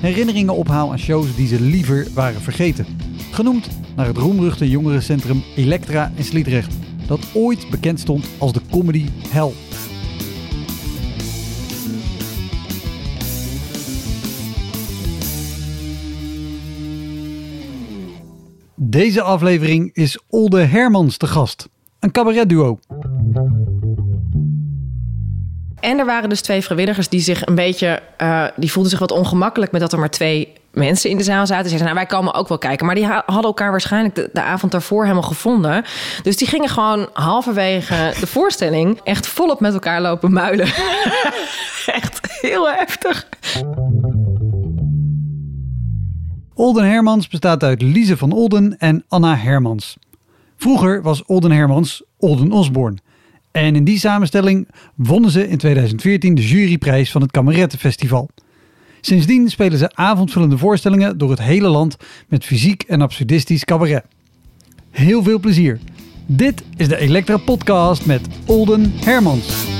herinneringen ophaal aan shows die ze liever waren vergeten. Genoemd naar het roemruchte jongerencentrum Elektra in Sliedrecht, dat ooit bekend stond als de comedy hell. Deze aflevering is Olde Hermans te gast, een cabaretduo. En er waren dus twee vrijwilligers die zich een beetje, uh, die voelden zich wat ongemakkelijk met dat er maar twee mensen in de zaal zaten. Ze zeiden, nou, wij komen ook wel kijken. Maar die hadden elkaar waarschijnlijk de, avond daarvoor helemaal gevonden. Dus die gingen gewoon halverwege de voorstelling echt volop met elkaar lopen muilen. echt heel heftig. Olden Hermans bestaat uit Lise van Olden en Anna Hermans. Vroeger was Olden Hermans Olden Osborne. En in die samenstelling wonnen ze in 2014 de juryprijs van het Kamerettenfestival. Sindsdien spelen ze avondvullende voorstellingen door het hele land met fysiek en absurdistisch cabaret. Heel veel plezier. Dit is de Elektra Podcast met Olden Hermans.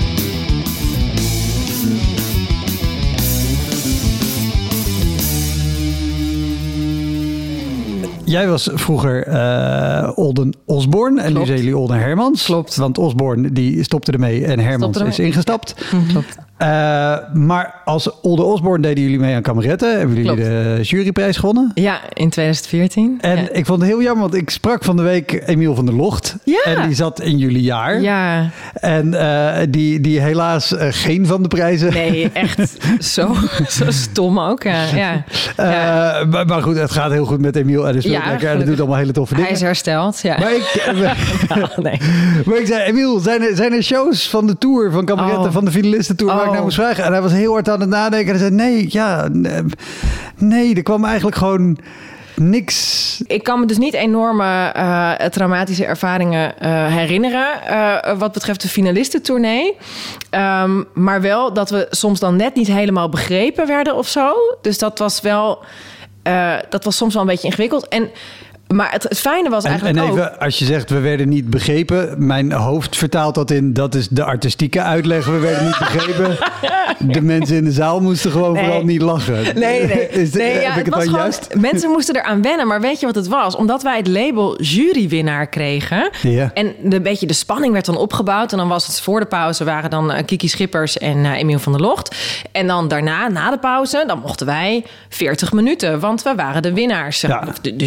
Jij was vroeger uh, Olden Osborne en nu zijn jullie Olden Hermans. Klopt. Want Osborne die stopte ermee en Hermans is ingestapt. Klopt. Uh, maar als Olde Osborne deden jullie mee aan kameretten. Hebben jullie Klopt. de juryprijs gewonnen? Ja, in 2014. En ja. ik vond het heel jammer, want ik sprak van de week Emiel van der Locht. Ja. En die zat in jullie jaar. Ja. En uh, die, die helaas uh, geen van de prijzen. Nee, echt zo, zo stom ook. Ja. ja. Maar, maar, goed, het gaat heel goed met Emiel. En, ja, lekker, en het doet allemaal hele toffe dingen. Hij is hersteld, ja. Maar ik, nou, nee. maar ik zei, Emiel, zijn er, zijn er shows van de tour, van kameretten, oh. van de finalisten tour... Oh. Ik naar moest vragen? En hij was heel hard aan het nadenken. En hij zei, nee, ja, nee, er kwam eigenlijk gewoon niks. Ik kan me dus niet enorme uh, traumatische ervaringen uh, herinneren. Uh, wat betreft de finalistentournee. Um, maar wel dat we soms dan net niet helemaal begrepen werden of zo. Dus dat was wel. dat was soms wel een beetje ingewikkeld. En maar het, het, fijne was eigenlijk en, en even, ook... als je zegt we werden niet begrepen, mijn hoofd vertaalt dat in dat is de artistieke uitleg. We werden niet begrepen. De mensen in de zaal moesten gewoon nee. vooral niet lachen. Nee, nee. Is, nee heb ja, ik het, gewoon, juist? Mensen moesten eraan wennen, maar weet je wat het was? Omdat wij het label jurywinnaar kregen ja. en een beetje de spanning werd dan opgebouwd en dan was het voor de pauze waren dan uh, Kiki Schippers en uh, Emiel van der Locht. En dan daarna, na de pauze, dan mochten wij 40 minuten, want we waren de winnaars, ja. of de, de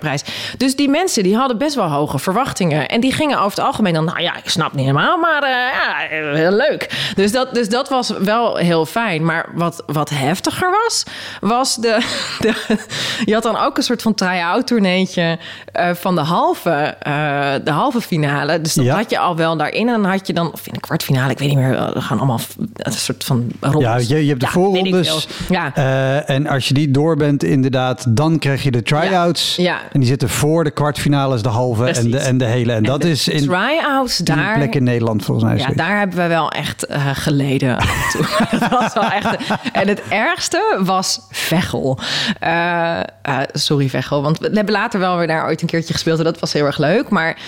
juryprijs. Dus die mensen die hadden best wel hoge verwachtingen. En die gingen over het algemeen dan, nou ja, ik snap niet helemaal, maar uh, ja, heel leuk. Dus dat, dus dat was wel heel fijn. Maar wat, wat heftiger was, was de, de Je had dan ook een soort van try-out tourneetje uh, van de halve, uh, de halve finale. Dus dat ja. had je al wel daarin. En dan had je dan, of in de kwartfinale, ik weet niet meer, we gaan allemaal een soort van rondes. Ja, je, je hebt de Ja, voorrondes. Ja. En als je die door bent, inderdaad, dan krijg je de try-outs. Ja. En die zitten voor de kwartfinales, de halve en de, en de hele. En, En dat is in try-outs, daar, plekken in Nederland volgens mij. ja, zoiets. daar hebben we wel echt eh, geleden. af en toe. dat was wel echt. En het ergste was Veghel. Eh, eh, sorry, Veghel. Want we hebben later wel weer daar ooit een keertje gespeeld. En dat was heel erg leuk. Maar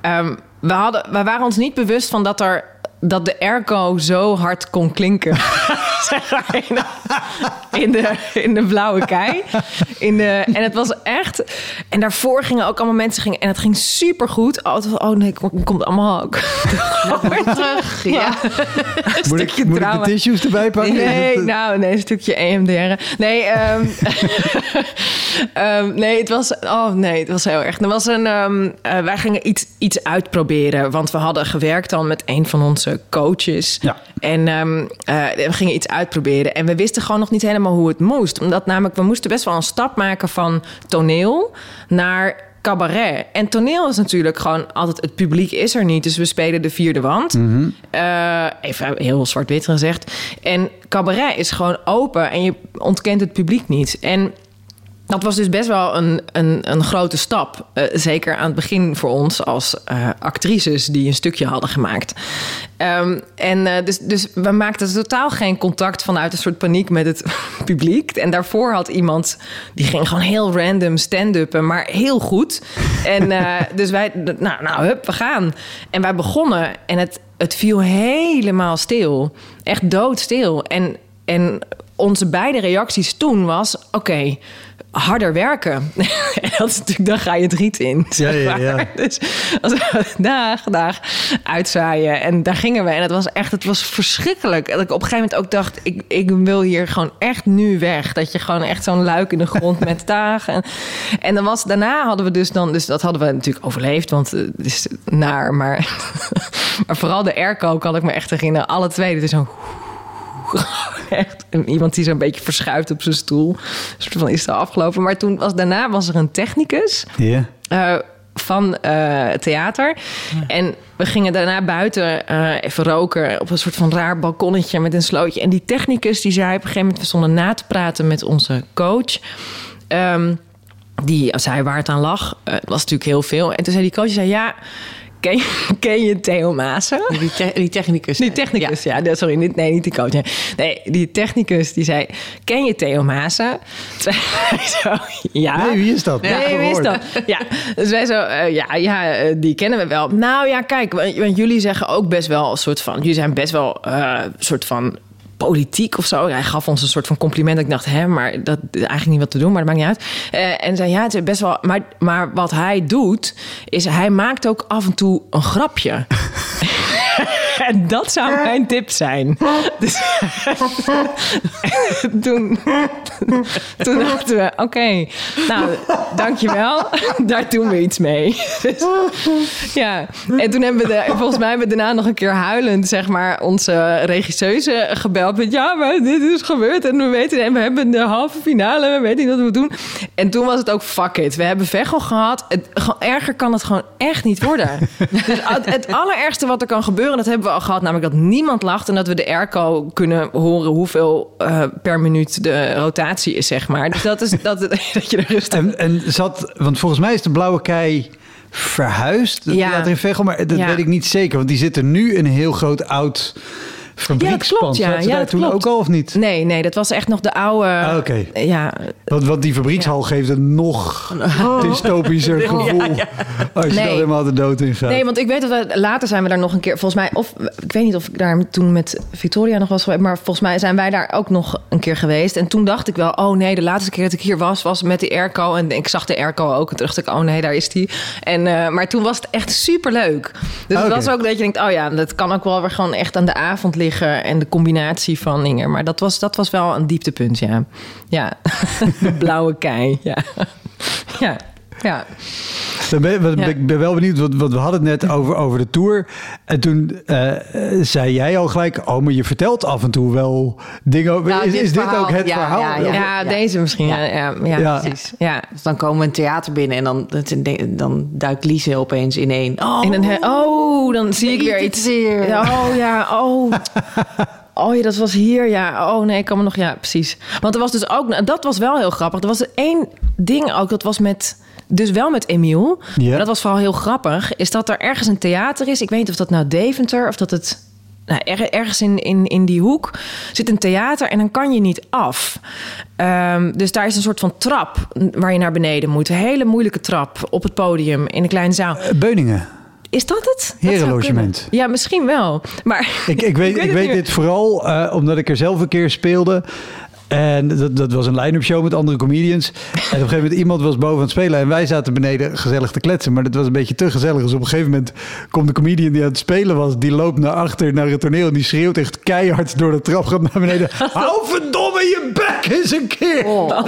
ehm, we, hadden, we waren ons niet bewust van dat er dat de airco zo hard kon klinken. Zeg maar, in, de, in, de, blauwe kei. In de, en het was echt... En daarvoor gingen ook allemaal mensen... Gingen, en het ging supergoed. Oh, het was- oh nee, komt komt allemaal ook weer terug. Ja. Een Moet ik, stukje moet ik de tissues erbij pakken? Nee, het- nou, nee, een stukje EMDR. Nee, ehm, ehm, nee, het was, oh nee, het was heel erg. Er was een, ehm, eh, wij gingen iets, iets uitproberen, want we hadden gewerkt dan met een van onze coaches. Ja. En ehm, eh, we gingen iets uitproberen en we wisten gewoon nog niet helemaal hoe het moest. Omdat namelijk, we moesten best wel een stap maken van toneel naar cabaret. En toneel is natuurlijk gewoon altijd... het publiek is er niet, dus we spelen de vierde wand. Eh, even heel zwart-wit gezegd. En cabaret is gewoon open en je ontkent het publiek niet. En dat was dus best wel een, een, een grote stap. Eh, zeker aan het begin voor ons als eh, actrices die een stukje hadden gemaakt. Ehm, en eh, dus, dus we maakten totaal geen contact vanuit een soort paniek met het publiek. En daarvoor had iemand, die ging gewoon heel random stand-uppen, maar heel goed. En dus wij, nou, nou, hup, we gaan. En wij begonnen en het, het viel helemaal stil. Echt doodstil. En, en onze beide reacties toen was, oké, harder werken. en dat is natuurlijk, dan ga je het riet in. zeg Ja, ja, ja. Dus als we dag, dag uitzaaien. En daar gingen we. En het was echt, het was verschrikkelijk. Dat ik op een gegeven moment ook dacht, ik, ik wil hier gewoon echt nu weg. Dat je gewoon echt zo'n luik in de grond met dagen. En, en dan was, daarna hadden we dus dan, dus dat hadden we natuurlijk overleefd. Want eh, het is naar, maar, maar vooral de airco kan ik me echt herinneren. Alle twee, is zo'n echt iemand die zo'n beetje verschuift op zijn stoel. Soort van is het afgelopen. Maar toen was daarna was er een technicus Ja. eh, van eh, theater. En we gingen daarna buiten eh, even roken op een soort van raar balkonnetje met een slootje. En die technicus die zei op een gegeven moment, we stonden na te praten met onze coach. Ehm, die zei waar het aan lag. Het was natuurlijk heel veel. En toen zei die coach, zei ja, ken je, ken je Theo Maassen? Die, te- die technicus. Die technicus, ja. nee, sorry, niet, nee, niet die coach. Nee. nee, die technicus die zei... Ken je Theo Maassen? Toen zei hij zo, ja. Nee, wie is dat? Nee, Nog wie is dat? Ja, dus wij zo, eh, ja, ja, eh, die kennen we wel. Nou ja, kijk, want, want jullie zeggen ook best wel een soort van... Jullie zijn best wel eh, een soort van politiek of zo. Hij gaf ons een soort van compliment. Ik dacht, hè, maar dat is eigenlijk niet wat te doen, maar dat maakt niet uit. Eh, en zei, ja, het is best wel... Maar, maar wat hij doet, is hij maakt ook af en toe een grapje. En dat zou mijn tip zijn. Dus, toen, toen dachten we, oké, nou, dankjewel. Daar doen we iets mee. Dus, ja, en toen hebben we, de, volgens mij hebben we daarna nog een keer huilend, zeg maar, onze regisseuse gebeld. Met, ja, maar dit is gebeurd en we weten, en we hebben de halve finale, we weten niet wat we doen. En toen was het ook, fuck it. We hebben Veghel gehad. Het, erger kan het gewoon echt niet worden. Dus het, het allerergste wat er kan gebeuren, dat hebben we al gehad. Namelijk dat niemand lacht en dat we de airco kunnen horen hoeveel eh, per minuut de rotatie is, zeg maar. Dus dat is dat, dat je er rustig... En, en zat, want volgens mij is de blauwe kei verhuisd. Ja. in Veghel, maar dat Ja. weet ik niet zeker. Want die zitten nu in een heel groot oud fabriekspand. klopt, ja. Zaten ze Ja, dat toen klopt. ook al of niet? Nee, nee, dat was echt nog de oude... Ah, oké. Ja, Want, want die fabriekshal geeft een nog dystopischer gevoel. Als je Nee. daar helemaal de dood in gaat. Nee, want ik weet dat we later zijn we daar nog een keer, volgens mij, of ik weet niet of ik daar toen met Victoria nog was geweest, maar volgens mij zijn wij daar ook nog een keer geweest. En toen dacht ik wel, oh nee, de laatste keer dat ik hier was, was met die airco. En ik zag de airco ook. En toen dacht ik, oh nee, daar is die. En, eh, maar toen was het echt super leuk. Dus Ah, het was ook dat je denkt, oh ja, dat kan ook wel weer gewoon echt aan de avond liggen. En de combinatie van dingen. Maar dat was, dat was wel een dieptepunt, ja. Ja, de blauwe kei, ja. Ja, ja. Dan ben. Ik ben wel benieuwd, want, want we hadden het net over, over de tour. En toen eh, zei jij al gelijk, oh, maar je vertelt af en toe wel dingen over. Nou, is dit is dit verhaal, ook het ja, verhaal? ja, Ja, ja. deze misschien. Ja, ja, ja, Ja. precies. Ja. Dus dan komen we een theater binnen en dan, dan duikt Lise opeens in één. Oh, En dan, he- oh, dan zie ik weer iets. Oh ja, oh. Oh ja, dat was hier, ja. Oh nee, ik kan me nog, ja, precies. Want er was dus ook, dat was wel heel grappig. Er was er één ding ook, dat was met, dus wel met Emiel. Ja. Dat was vooral heel grappig, is dat er ergens een theater is. Ik weet niet of dat nou Deventer, of dat het... Nou, er- ergens in, in, in die hoek zit een theater en dan kan je niet af. Ehm, dus daar is een soort van trap waar je naar beneden moet. Een hele moeilijke trap op het podium in een kleine zaal. Eh, Beuningen. Is dat het? Herenlogement. Ja, misschien wel. Maar Ik, ik weet, ik weet dit vooral eh, omdat ik er zelf een keer speelde. En dat, dat was een line-up show met andere comedians. En op een gegeven moment iemand was boven aan het spelen. En wij zaten beneden gezellig te kletsen. Maar dat was een beetje te gezellig. Dus op een gegeven moment komt de comedian die aan het spelen was. Die loopt naar achter naar het toneel. En die schreeuwt echt keihard door de trap gaat naar beneden. Hou verdomme je bek eens een keer. Oh,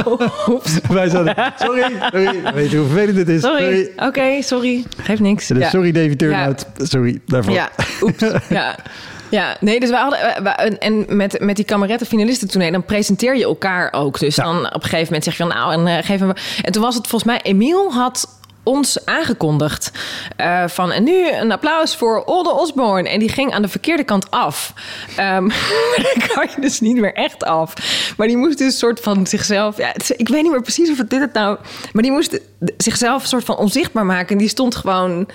oeps. Wij zaten, sorry, sorry. Weet je hoe vervelend dit is? Sorry. Oké, sorry. Geeft niks. Dus Ja. Sorry David Turnhout. Sorry daarvoor. Ja, oeps. ja. Ja, nee, dus hadden. we- we- en- met, met die kameretten finalisten toen, dan presenteer je elkaar ook. Dus Ja. dan op een gegeven moment zeg je van nou, en geef hem. En toen was het volgens mij, Emiel had ons aangekondigd eh, van en nu een applaus voor Olde Osborne en die ging aan de verkeerde kant af maar dan kan je dus niet meer echt af maar die moest dus een soort van zichzelf ja, het ik weet niet meer precies of het dit het nou maar die moest zichzelf een soort van onzichtbaar maken en die stond gewoon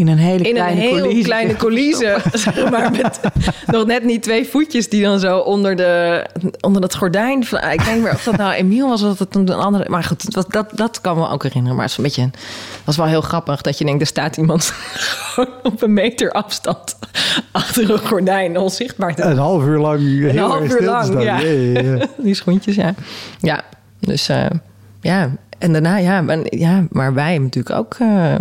In een hele in kleine een heel coulisse. kleine coulisse. zeg maar met nog net niet twee voetjes die dan zo onder, de, onder dat gordijn. van- Ik weet niet meer of dat nou Emiel was of dat het een andere. Maar goed, dat, dat, dat kan me ook herinneren. Maar het is een beetje. Dat was wel heel grappig dat je denkt: er staat iemand op een meter afstand achter een gordijn onzichtbaar. te Een half uur lang heel half uur lang, staan. ja. Die schoentjes, ja. Ja, dus eh, ja. En daarna, ja, maar, ja, maar wij hebben natuurlijk ook. eh,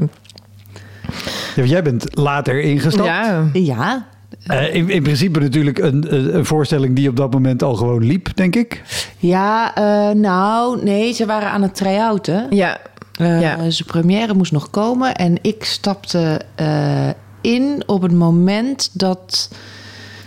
Ja, jij bent later ingestapt. ja, Ja, Eh, in, in principe natuurlijk een, een, voorstelling die op dat moment al gewoon liep, denk ik. ja eh, nou nee, ze waren aan het try-outen. ja, Eh, Ja. Zijn première moest nog komen en ik stapte eh, in op het moment dat,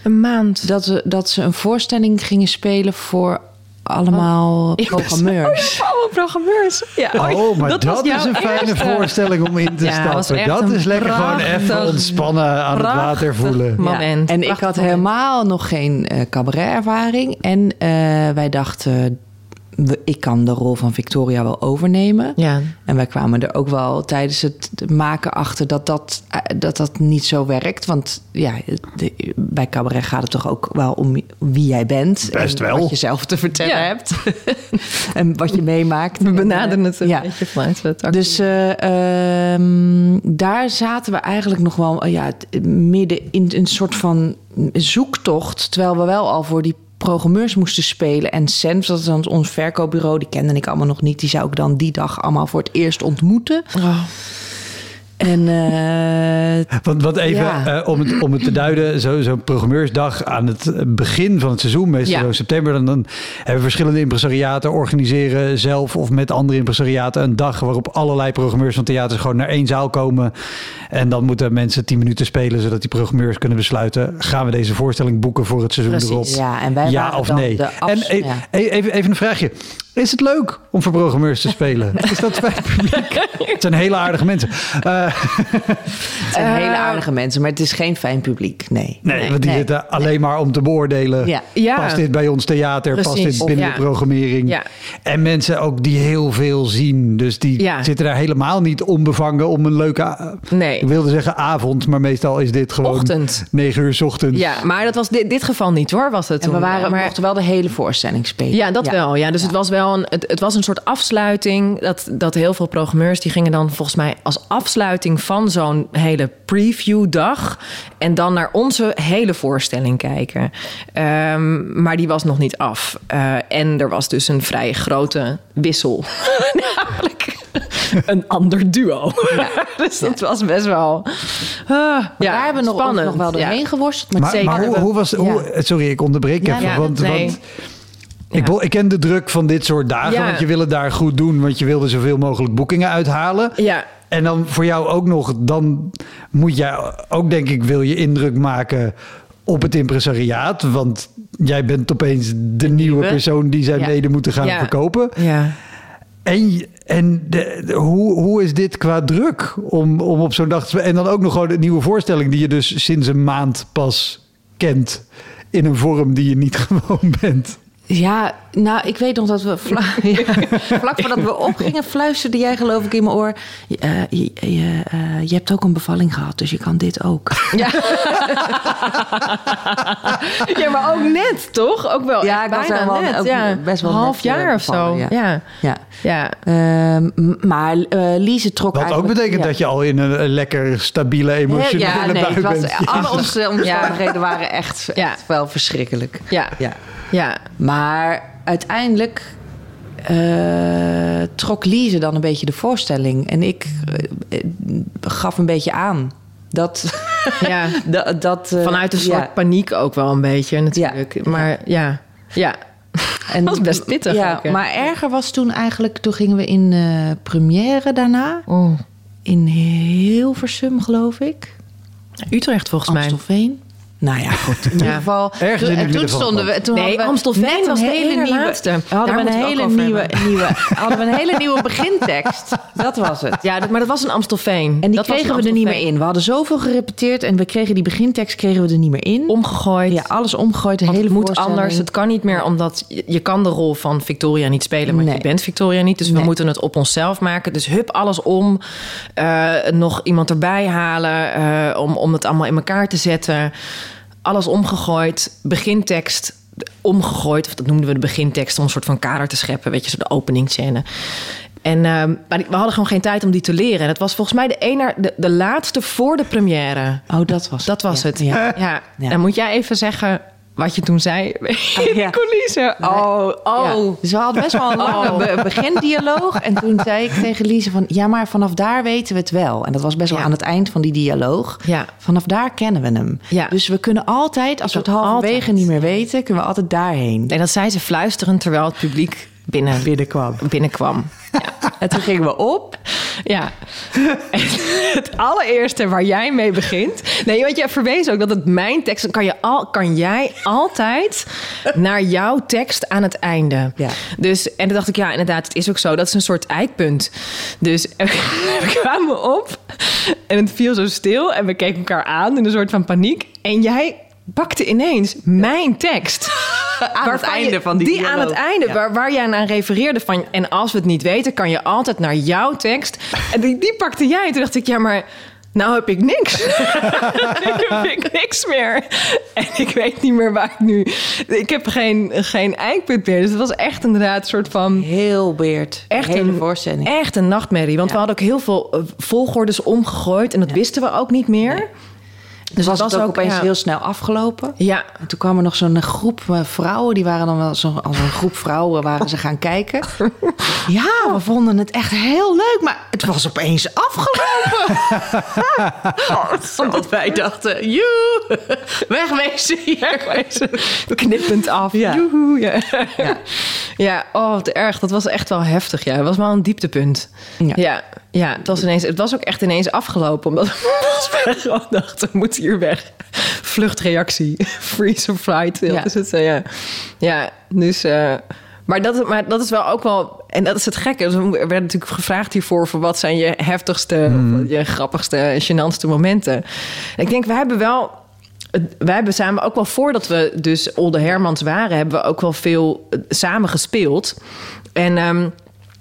een maand. dat, ze, dat ze een voorstelling gingen spelen voor allemaal Ja, programmeurs. Oh, alle programmeurs. Ja. Oh, maar dat, was is jouw een fijne eerste. voorstelling om in te Ja, dat was stappen. echt Dat een is lekker gewoon even prachtig- ontspannen aan het water prachtig voelen. moment. En ik had moment. helemaal nog geen eh cabaret-ervaring. En eh, wij dachten, we- ik kan de rol van Victoria wel overnemen. Ja. En wij kwamen er ook wel tijdens het maken achter dat dat, eh, dat, dat niet zo werkt. Want ja, de- bij cabaret gaat het toch ook wel om wie jij bent. Best en wel. Wat je zelf te vertellen Ja. hebt. en wat je meemaakt. We benaderen het een Ja. beetje vanuit het actie. Dus eh, ehm, daar zaten we eigenlijk nog wel eh, ja, midden in een soort van zoektocht. Terwijl we wel al voor die programmeurs moesten spelen. En Senf, dat is ons verkoopbureau, die kende ik allemaal nog niet. Die zou ik dan die dag allemaal voor het eerst ontmoeten. Oh. En eh, Want, want even Ja. eh, om, het, om het te duiden, zo- zo'n programmeursdag aan het begin van het seizoen, meestal Ja. zo in september, dan, dan hebben verschillende impresariaten organiseren zelf of met andere impresariaten een dag waarop allerlei programmeurs van theaters gewoon naar één zaal komen. En dan moeten mensen tien minuten spelen, zodat die programmeurs kunnen besluiten, gaan we deze voorstelling boeken voor het seizoen Precies. erop? ja, en wij ja of nee? en e- ja. e- even, even een vraagje. Is het leuk om voor programmeurs te spelen? Is dat fijn publiek? Het zijn hele aardige mensen. Eh, het zijn hele aardige mensen, maar het is geen fijn publiek. Nee. Nee, want die Nee. zitten alleen maar om te beoordelen. Ja. Ja. Past dit bij ons theater? Past Precies. dit binnen Ja. de programmering? Ja. En mensen ook die heel veel zien. Dus die Ja. zitten daar helemaal niet onbevangen om een leuke... Nee. Ik wilde zeggen avond, maar meestal is dit gewoon... Ochtend. 9 uur 's ochtends. Ja, maar dat was dit, dit geval niet hoor, was het En we waren, maar, mochten wel de hele voorstelling spelen. Ja, dat wel. Ja, dus Het, was wel een, het, het was een soort afsluiting. Dat, dat heel veel programmeurs die gingen dan volgens mij als afsluiting van zo'n hele preview-dag. En dan naar onze hele voorstelling kijken. Ehm, maar die was nog niet af. Eh, en er was dus een vrij grote wissel. Namelijk een ander duo. dus dat was best wel. ah, ja, Daar hebben we nog, nog wel doorheen Ja. geworsteld. Maar, Maar, Zeker. maar hoe, hoe was... Hoe, sorry, ik onderbreek Ja, even. ja, want, nee. want ik, ik ken de druk van dit soort dagen. Want je wil het daar goed doen. Want je wil er zoveel mogelijk boekingen uithalen. Ja, En dan voor jou ook nog, dan moet jij ook denk ik, wil je indruk maken op het impresariaat. Want jij bent opeens de, nieuwe nieuwe. persoon die zij Ja. mede moeten gaan Ja. verkopen. ja. En, en de, de- hoe, hoe is dit qua druk om, om op zo'n dag En dan ook nog gewoon een nieuwe voorstelling die je dus sinds een maand pas kent. In een vorm die je niet gewoon bent. Ja, Nou, ik weet nog dat we vla ja, vlak voordat we opgingen, fluisterde jij geloof ik in mijn oor. Je, eh, je, je, eh, je hebt ook een bevalling gehad, dus je kan dit ook. Ja. ja, maar ook net, toch? Ook wel Ja, ik was bijna wel- net. ook ja. best wel Een half net, eh, jaar of zo. ja. Ja. Ja. ja. Ehm, maar eh Lise trok Wat ook betekent ja. dat je al in een, lekker stabiele emotionele Ja, nee, bui het was, bent. alle onze omstandigheden waren echt, Ja. echt wel verschrikkelijk. Ja. Ja. Ja. Maar uiteindelijk eh, trok Lise dan een beetje de voorstelling. En ik eh, eh, gaf een beetje aan. Dat, Ja. dat, dat eh, Vanuit een soort ja. paniek ook wel een beetje natuurlijk. Maar ja. Ja. En, Dat is best pittig Ja, ook, maar erger was toen eigenlijk... Toen gingen we in eh première daarna. Oh. In Hilversum, geloof ik. Utrecht volgens mij. Amstelveen. Nou ja, goed. In ieder Ja. geval. Ergens toen, in stonden we. Toen Nee, hadden we Amstelveen net was een de hele nieuwe. laatste. Hadden Daar we een hele nieuwe, nieuwe. Hadden we een hele nieuwe begintekst. Dat was het. Ja, dat- maar dat was een Amstelveen. En die dat kregen we er niet meer in. We hadden zoveel gerepeteerd en we kregen die begintekst kregen we er niet meer in. Omgegooid. ja, alles omgegooid. De Want hele het moet voorstelling. anders. Het kan niet meer, omdat je, je kan de rol van Victoria niet spelen, maar Nee. je bent Victoria niet. Dus we moeten het op onszelf maken. Dus hup, alles om. Eh, nog iemand erbij halen eh, om, om het allemaal in elkaar te zetten. Alles omgegooid. Begintekst omgegooid. Of dat noemden we de begintekst om een soort van kader te scheppen. Weet je, zo de openingsscène. En ehm, maar we hadden gewoon geen tijd om die te leren. En het was volgens mij de, ene, de, de laatste voor de première. Oh, dat was Dat was Ja, het. Ja. Ja. Ja. Dan moet jij even zeggen wat je toen zei in de ja. coulissen. Oh, oh. Ja. Dus we hadden best wel een lange Oh. be- begindialoog. En toen zei ik tegen Lise van... Ja, maar vanaf daar weten we het wel. En dat was best wel Ja. aan het eind van die dialoog. Ja. Vanaf daar kennen we hem. Dus we kunnen altijd, als we het halverwege altijd. niet meer weten... kunnen we altijd daarheen. En dat zei ze fluisterend terwijl het publiek binnen, Binnenkwam. binnenkwam. En toen gingen we op. Ja. En het allereerste waar jij mee begint. Nee, want jij verwees ook dat het mijn tekst. Dan kan, je al, kan jij altijd naar jouw tekst aan het einde. Ja. Dus, en toen dacht ik, ja, inderdaad, het is ook zo. Dat is een soort eikpunt. Dus we kwamen op en het viel zo stil. En we keken elkaar aan in een soort van paniek. En jij pakte ineens mijn tekst. Aan het einde je- van die Die aan het einde, Ja. waar, waar jij aan refereerde van... en als we het niet weten, kan je altijd naar jouw tekst. En die, die pakte jij. En toen dacht ik, ja, maar... Nou heb ik niks. ik heb ik niks meer. En ik weet niet meer waar ik nu... Ik heb geen, geen eikpunt meer. Dus het was echt inderdaad een soort van... Heel beerd. Echt Hele een, voorstelling. Echt een nachtmerrie. Want Ja. we hadden ook heel veel eh, volgordes omgegooid. En dat wisten we ook niet meer. Dus was het ook opeens ja. heel snel afgelopen. Ja, En toen kwam er nog zo'n groep eh, vrouwen. Die waren dan wel zo, als een groep vrouwen waren ze gaan kijken. Ja, we vonden het echt heel leuk. Maar het was opeens afgelopen. Omdat wij dachten, joe, wegwezen hier. knippend af. Ja. Joehoe, ja. Ja. Ja, oh, wat erg. Dat was echt wel heftig. Ja, het was wel een dieptepunt. Ja. Ja, ja, het, was ineens, het was ook echt ineens afgelopen. Omdat we gewoon dachten, we moeten hier weg. Vluchtreactie. Freeze of flight. Dat Ja. is het. eh, ja. ja, dus... eh, maar dat, maar dat is wel ook wel... En dat is het gekke. Dus we werden natuurlijk gevraagd hiervoor... voor wat zijn je heftigste, of je grappigste, gênantste momenten. En ik denk, we hebben wel... Wij hebben samen ook wel voordat we dus Olde Hermans waren... hebben we ook wel veel eh, samen gespeeld. En... ehm,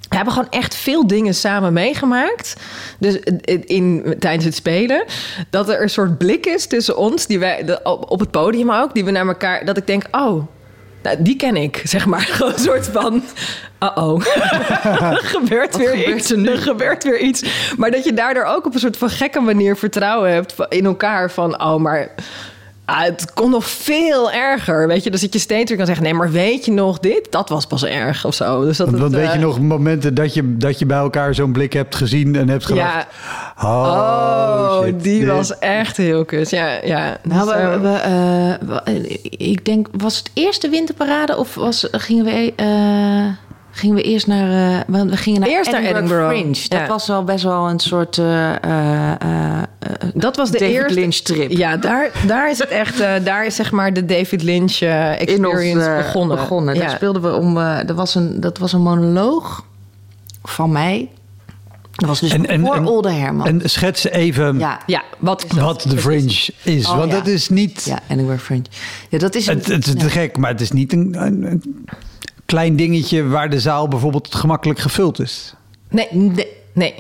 we hebben gewoon echt veel dingen samen meegemaakt. Dus in, in- tijdens het spelen. Dat er een soort blik is tussen ons. Die wij, de- op het podium ook. Die we naar elkaar. Dat ik denk, oh. Nou, die ken ik, zeg maar. Gewoon een soort van. Uh-oh. er gebeurt weer gebeurt iets. Er, gebeurt weer iets. Maar dat je daardoor ook op een soort van gekke manier vertrouwen hebt in elkaar. Van, oh, maar. Ah, het kon nog veel erger, weet je. Dus dat je steeds weer kan zeggen... nee, maar weet je nog dit? Dat was pas erg of zo. Dus dat Want, het, want weet je eh, nog momenten dat je, dat je bij elkaar zo'n blik hebt gezien en hebt gedacht... Ja, Oh, Oh, shit, die dit- was echt heel kut. Ja, ja. Nou, Dus, we, eh, we, eh, we- ik denk, was het eerste winterparade of was, gingen we... eh, Gingen we eerst naar... eh, want we gingen naar Eerst naar Edinburgh, Edinburgh, Fringe. Dat ja. was wel best wel een soort... eh, eh, eh, dat was de David eerste Lynch trip. Ja, daar, daar is het echt. eh, daar is zeg maar de David Lynch in ons, experience begonnen. begonnen. Daar speelden we om... eh, er was een, dat was een monoloog van mij. Dat was dus En- en- voor en- Olde Herman. En schets even ja. ja, wat wat de fringe is. Oh, want ja. dat is niet... Ja, Edinburgh Fringe. Ja, dat is... Het, het is ja. te gek, maar het is niet een, een, een klein dingetje waar de zaal bijvoorbeeld gemakkelijk gevuld is. Nee, nee, nee.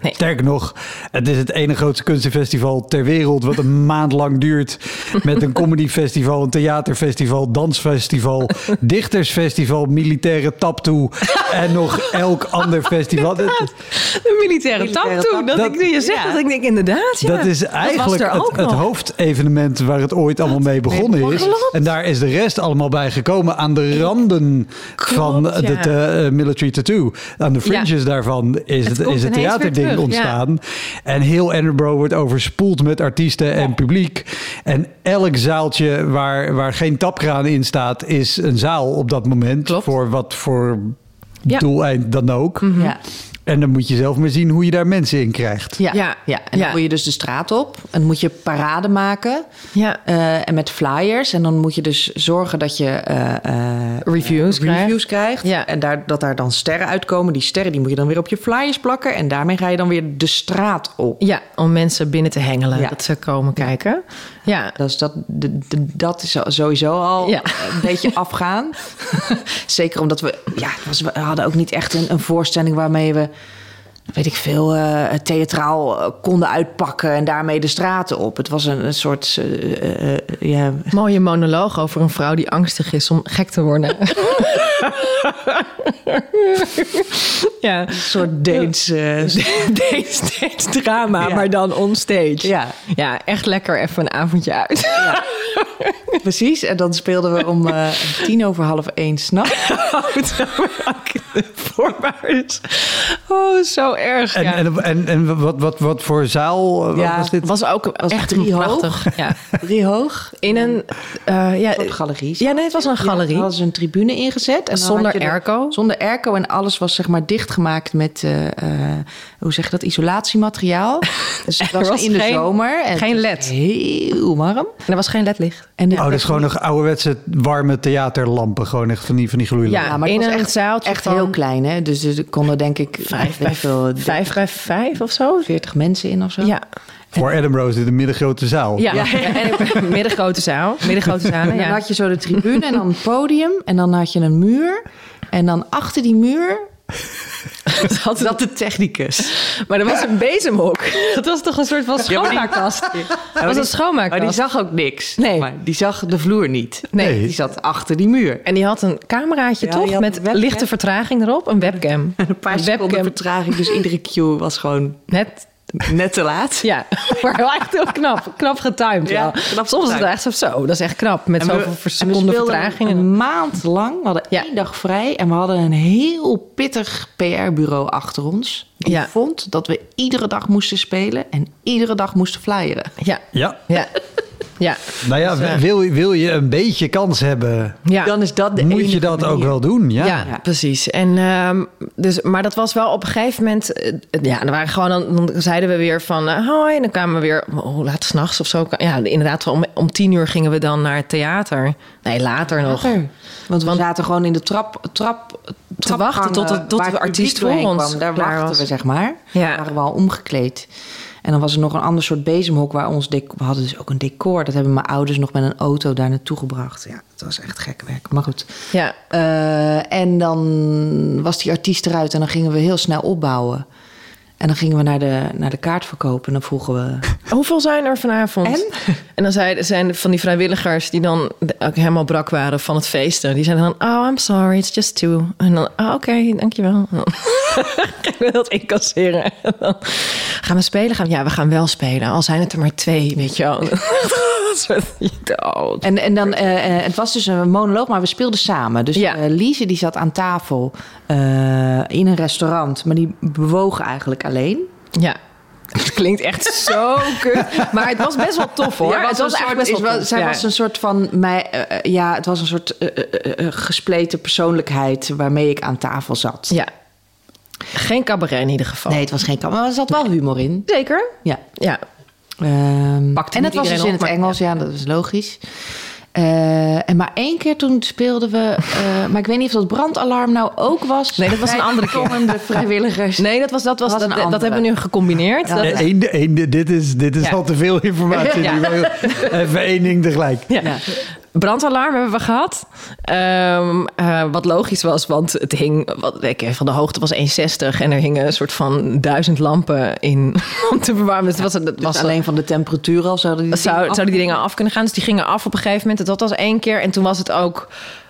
Nee. Sterker nog, het is het ene grootste kunstenfestival ter wereld... wat een maand lang duurt. Met een comedyfestival, een theaterfestival, dansfestival... dichtersfestival, militaire taptoe... en nog elk ander festival. Dat, De militaire, toe. Dat, Dat- ik, je zegt ja. dat ik denk inderdaad. Ja. dat is eigenlijk het, hoofdevenement... waar het ooit allemaal mee begonnen is. Klopt. En daar is de rest allemaal bij gekomen... aan de randen van Klopt, de ja. eh, military tattoo. Aan de fringes daarvan is Het is het ineens ja. ontstaan. En heel Edinburgh wordt overspoeld met artiesten en publiek. En elk zaaltje waar, waar geen tapkraan in staat... is een zaal op dat moment. Klopt. Voor wat voor Ja. doeleind dan ook. Ja. En dan moet je zelf maar zien hoe je daar mensen in krijgt. Ja, Ja. ja. en dan Ja. moet je dus de straat op. En dan moet je parade maken. Ja. eh, en met flyers. En dan moet je dus zorgen dat je eh, eh, Reviews reviews krijgt. Ja. En daar, dat daar dan sterren uitkomen. Die sterren die moet je dan weer op je flyers plakken. En daarmee ga je dan weer de straat op. Ja, om mensen binnen te hengelen. Ja. Dat ze komen kijken. Ja. Dus dat, dat is sowieso al Ja. een beetje afgaan. Zeker omdat we... Ja, we hadden ook niet echt een, een voorstelling waarmee we... Weet ik veel, eh, theatraal eh, konden uitpakken en daarmee de straten op. Het was een, een soort. eh, ja, Mooie monoloog over een vrouw die angstig is om gek te worden. ja. een soort Deens. Deens, Deens drama, Ja. maar dan onstage. ja, Ja, echt lekker even een avondje uit. precies. En dan speelden we om tien over half één s'nachts. Voorwaarts. Oh, zo erg. En, ja. en, en, en wat, wat, wat voor zaal eh, Ja. was dit? was ook Was echt drie hoog. Ja. Drie hoog. In een... eh ja, Op galeries. ja, nee, het was een Ja, galerie. hadden ze een tribune ingezet. En Zonder de- airco? Zonder airco. En alles was zeg maar dichtgemaakt met, eh, eh, hoe zeg je dat, isolatiemateriaal. Dus het was, was in de geen- zomer. En geen LED. was Heel warm. En er was geen ledlicht. En Oh, dat is gewoon nog ouderwetse warme theaterlampen. Gewoon echt van die, van die gloeilampen. Ja, Ja, maar het in was een echt, zaaltje echt van heel klein, hè? Dus er konden denk ik Vijf weet bij vijf bij vijf of zo. 40 mensen in of zo. Ja. Voor Edinburgh is dit een middengrote zaal. Ja, en middengrote zaal. Middengrote zalen, En dan ja. had je zo de tribune en dan een podium. En dan had je een muur. En dan achter die muur Dat zat de technicus. Maar er was een bezemhok. Dat was toch een soort van schoonmaakkast? Dat was een Maar die schoonmaakkast. zag ook niks. Nee. Maar die zag de vloer niet. Nee. Die zat achter die muur. En die had een cameraatje Ja, toch? Met lichte vertraging erop. Een webcam. Een paar seconden vertraging. Dus iedere cue was gewoon Net, net te laat. ja. Maar wel echt heel knap. Knap getimed, Ja, knap Soms is het echt zo, zo. Dat is echt knap. Met En zoveel en we seconden vertraging. Een maand lang. We hadden Ja. één dag vrij. En we hadden een heel pittig PR-bureau achter ons. Die Ja. vond dat we iedere dag moesten spelen. En iedere dag moesten flyeren. Ja, Ja. ja. Ja, Nou ja, Dus, eh, wil, je- wil je een beetje kans hebben, ja. Dan is dat de moet je dat ook wel doen. Ja. Ja, precies. En, ehm, dus, maar dat was wel op een gegeven moment... eh, ja, dan, waren gewoon, dan, dan zeiden we weer van... eh, hoi, en dan kwamen we weer... Hoe laat s'nachts of zo? Ja, inderdaad, om, om tien uur gingen we dan naar het theater. Nee, later nog. Later. Want we Want- zaten gewoon in de trap, trap, Te wachten tot het- tot de artiest voor ons kwam. Daar klaar wachten was. we, zeg maar. Ja. Waren we al omgekleed. En dan was er nog een ander soort bezemhok waar ons dec- we hadden dus ook een decor. Dat hebben mijn ouders nog met een auto daar naartoe gebracht. Ja, het was echt gek werk. Maar goed. Ja, Eh, en dan was die artiest eruit en dan gingen we heel snel opbouwen. En dan gingen we naar de, naar de kaartverkoop en dan vroegen we... Hoeveel zijn er vanavond? En? En dan zeiden, zijn van die vrijwilligers die dan ook helemaal brak waren van het feesten. Die zeiden dan, oh, I'm sorry, it's just two. En dan, oh, oké, dankjewel. En dan gingen we dat incasseren. En dan gaan we spelen? Gaan we, ja, we gaan wel spelen. Al zijn het er maar twee, weet je wel. Dood. En, en dan, eh, eh, het was dus een monoloog, maar we speelden samen. Dus Ja. eh, Lise die zat aan tafel in een restaurant, maar die bewoog eigenlijk alleen. Ja. Het klinkt echt zo kut. Maar het was best wel tof hoor. Ja, het was soort- best wel tof. Zij Ja. was een soort van mij, ja, het was een soort gespleten persoonlijkheid waarmee ik aan tafel zat. Ja. Geen cabaret in ieder geval. Nee, het was geen kant, maar er zat wel humor in. Zeker? Ja. Ja. Ehm, Pakte en het was dus in op, het maar- Engels, ja, dat is logisch. Eh, en maar één keer toen speelden we, eh, maar ik weet niet of dat brandalarm nou ook was. Nee, dat was een andere keer. vrijwilligers. Nee, dat was dat was Dat was dat, een dat, andere. hebben we nu gecombineerd. Ja. Dat- één- dit is, dit is Ja. al te veel informatie. Even één ding tegelijk. Brandalarm hebben we gehad. Ehm, eh, wat logisch was, want het hing... Wat, ik, van de hoogte was 1,60 en er hingen een soort van duizend lampen in om te verwarmen. Dus het was, het was Dus alleen van de temperatuur al zouden die zou, zouden die dingen af kunnen gaan. Dus die gingen af op een gegeven moment. Dat was één keer. En toen was het ook...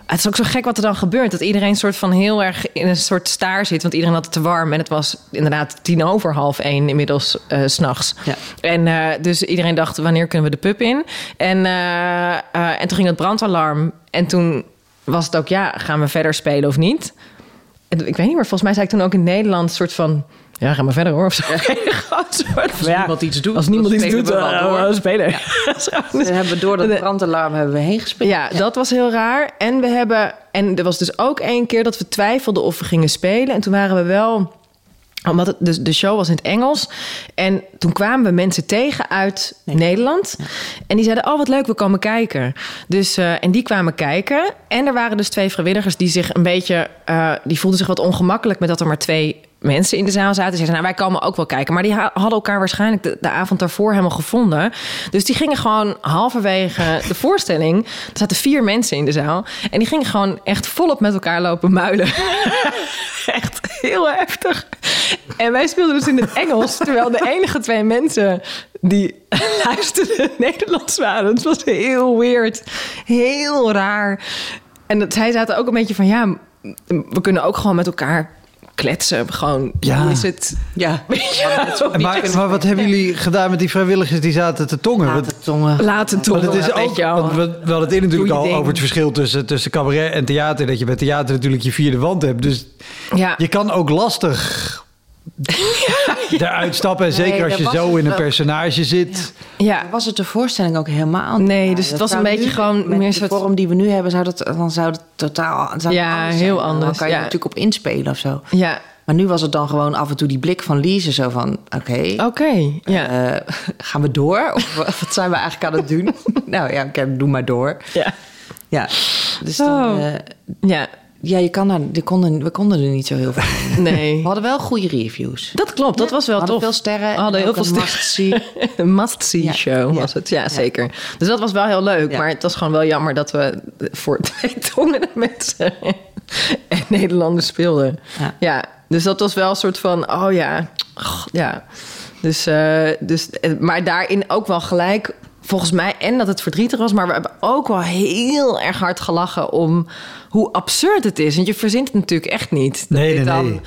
Het is ook zo gek wat er dan gebeurt. Dat iedereen soort van heel erg in een soort staar zit. Want iedereen had het te warm. En het was inderdaad tien over half één inmiddels s s'nachts. Ja. En eh, dus iedereen dacht, wanneer kunnen we de pub in? En, eh, en toen ging het brandalarm. En toen was het ook, ja, gaan we verder spelen of niet? En ik weet niet meer, volgens mij zei ik toen ook in Nederland... een soort van, ja, ga maar verder hoor. Of zo. Ja, niemand iets doet, Als niemand iets doet, we door. gaan we spelen. Dus- We hebben door dat brandalarm hebben we heen gespeeld. ja, dat was heel raar. En we hebben. En er was dus ook één keer dat we twijfelden of we gingen spelen. En toen waren we wel. Omdat het, de, de show was in het Engels. En toen kwamen we mensen tegen uit Nederland. En die zeiden: Oh, wat leuk, we komen kijken. Dus, eh, en die kwamen kijken. En er waren dus twee vrijwilligers die zich een beetje. eh, die voelden zich wat ongemakkelijk met dat er maar twee mensen in de zaal zaten. Ze zeiden, nou, wij komen ook wel kijken. Maar die ha- hadden elkaar waarschijnlijk de, avond daarvoor helemaal gevonden. Dus die gingen gewoon halverwege de voorstelling... er zaten vier mensen in de zaal... en die gingen gewoon echt volop met elkaar lopen muilen. echt heel heftig. En wij speelden dus in het Engels... terwijl de enige twee mensen die luisterden Nederlands waren. Het was heel weird. Heel raar. En zij zaten ook een beetje van... ja, we kunnen ook gewoon met elkaar kletsen. Gewoon, Ja. hoe is het? Ja. Maar, maar wat hebben jullie gedaan met die vrijwilligers die zaten te tongen? Laten tongen. Laten. Want het is ook, want we, we hadden het in natuurlijk al ding. over het verschil tussen, tussen cabaret en theater. Dat je bij theater natuurlijk je vierde wand hebt. Dus Ja. je kan ook lastig eruit stappen. En zeker Nee, als je zo in een personage zit. ja. Was het de voorstelling ook helemaal niet? Nee, dus Ja, het was een beetje nu, gewoon met meer de soort- vorm die we nu hebben, zou dat, dan zou het totaal zou Ja, anders heel zijn. Dan anders, kan je ja. er natuurlijk op inspelen of zo. Ja. Maar nu was het dan gewoon af en toe die blik van Lise zo van... Oké, Oké. Ja. eh, gaan we door? Of wat zijn we eigenlijk aan het doen? nou ja, oké, doe maar door. ja. Ja, dus dan... Oh. eh, Ja. Ja, je kan daar, je konden, we konden er niet zo heel veel van. Nee. We hadden wel goede reviews. Dat klopt, dat was wel we hadden tof. veel sterren. We hadden en heel veel sterren. Een must-see Ja. show Ja. was het, ja, Ja. zeker. Dus dat was wel heel leuk. Ja. Maar het was gewoon wel jammer dat we voor twee tongende mensen en Nederlanders speelden. Ja. Ja. dus dat was wel een soort van, oh ja, ja. Dus, eh, dus, eh, maar daarin ook wel gelijk, volgens mij, en dat het verdrietig was, maar we hebben ook wel heel erg hard gelachen om hoe absurd het is. Want je verzint het natuurlijk echt niet. Dat Nee, nee, dan- nee.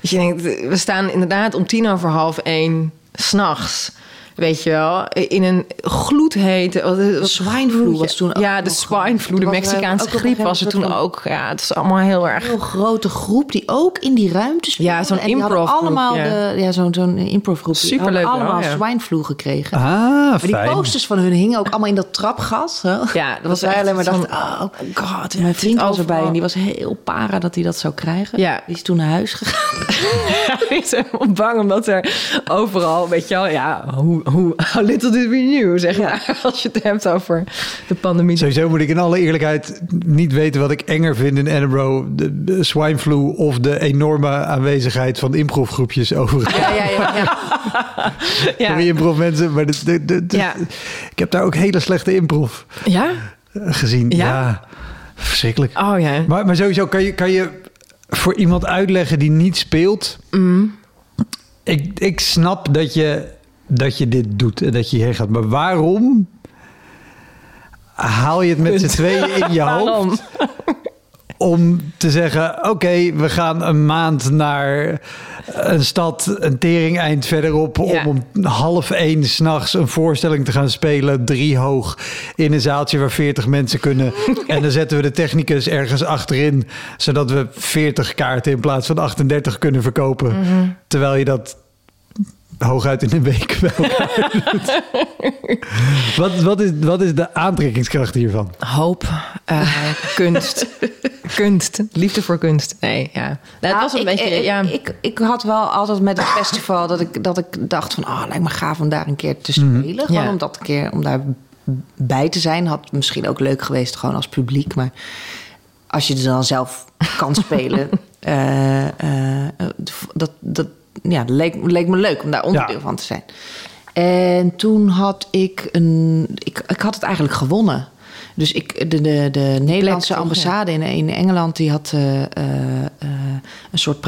dus je denkt, we staan inderdaad om tien over half één s'nachts. Weet je wel, in een gloedhete... wat- wat- swine flu was toen ook Ja, de nog- swine flu, de Mexicaanse griep was er toen ook. Ja, het is allemaal heel erg... Een heel grote groep die ook in die ruimte speelde. Ja, zo'n improv-groep, allemaal ja. de, ja, zo'n zo'n improv-groep. Die Superleuk allemaal ja. swineflu gekregen. Ah, maar die posters van hun hingen ook allemaal in dat trapgat. Zo. Ja, dat was wij alleen maar dachten, oh, God, ja, mijn vriend was erbij en die was heel para dat hij dat zou krijgen. Ja. Die is toen naar huis gegaan. Hij is helemaal bang omdat er overal, weet je wel, ja, hoe, hoe, how little did we knew, zeg maar. Als je het hebt over de pandemie. Sowieso moet ik in alle eerlijkheid niet weten wat ik enger vind in Edinburgh. De, de swine flu of de enorme aanwezigheid van improvgroepjes over. Ja, ja, ja. ja. Ja. Sorry improv mensen, maar de, de, de- de- Ja. ik heb daar ook hele slechte improv Ja? eh, gezien. Ja? Ja, verschrikkelijk. Oh ja. Maar, maar sowieso kan je, kan je voor iemand uitleggen die niet speelt. Mm. Ik, ik snap dat je, dat je dit doet en dat je hierheen gaat. Maar waarom haal je het met z'n tweeën in je hoofd om te zeggen: Oké, we gaan een maand naar een stad, een tering eind verderop. Ja. Om om half één s'nachts een voorstelling te gaan spelen, drie hoog, in een zaaltje waar 40 mensen kunnen. en dan zetten we de technicus ergens achterin, zodat we 40 kaarten in plaats van 38 kunnen verkopen. Mhm. Terwijl je dat hooguit in een week bij elkaar doet. wat, wat, is, wat is de aantrekkingskracht hiervan? Hoop, eh, kunst. kunst. Liefde voor kunst. Nee, ja. Nou, het Nou, was een ik, beetje, ik, ja. ik, ik had wel altijd met het festival dat ik, dat ik dacht van... Oh, lijkt me gaaf om daar een keer te spelen. Gewoon Ja. om dat een keer om daar bij te zijn. Had misschien ook leuk geweest gewoon als publiek. Maar als je er dan zelf kan spelen... eh, eh, dat, dat ja, leek, leek me leuk om daar onderdeel Ja. van te zijn. En toen had ik een... Ik, ik had het eigenlijk gewonnen. Dus ik, de, de, de Nederlandse ambassade in, in Engeland... die had eh, eh, eh, een soort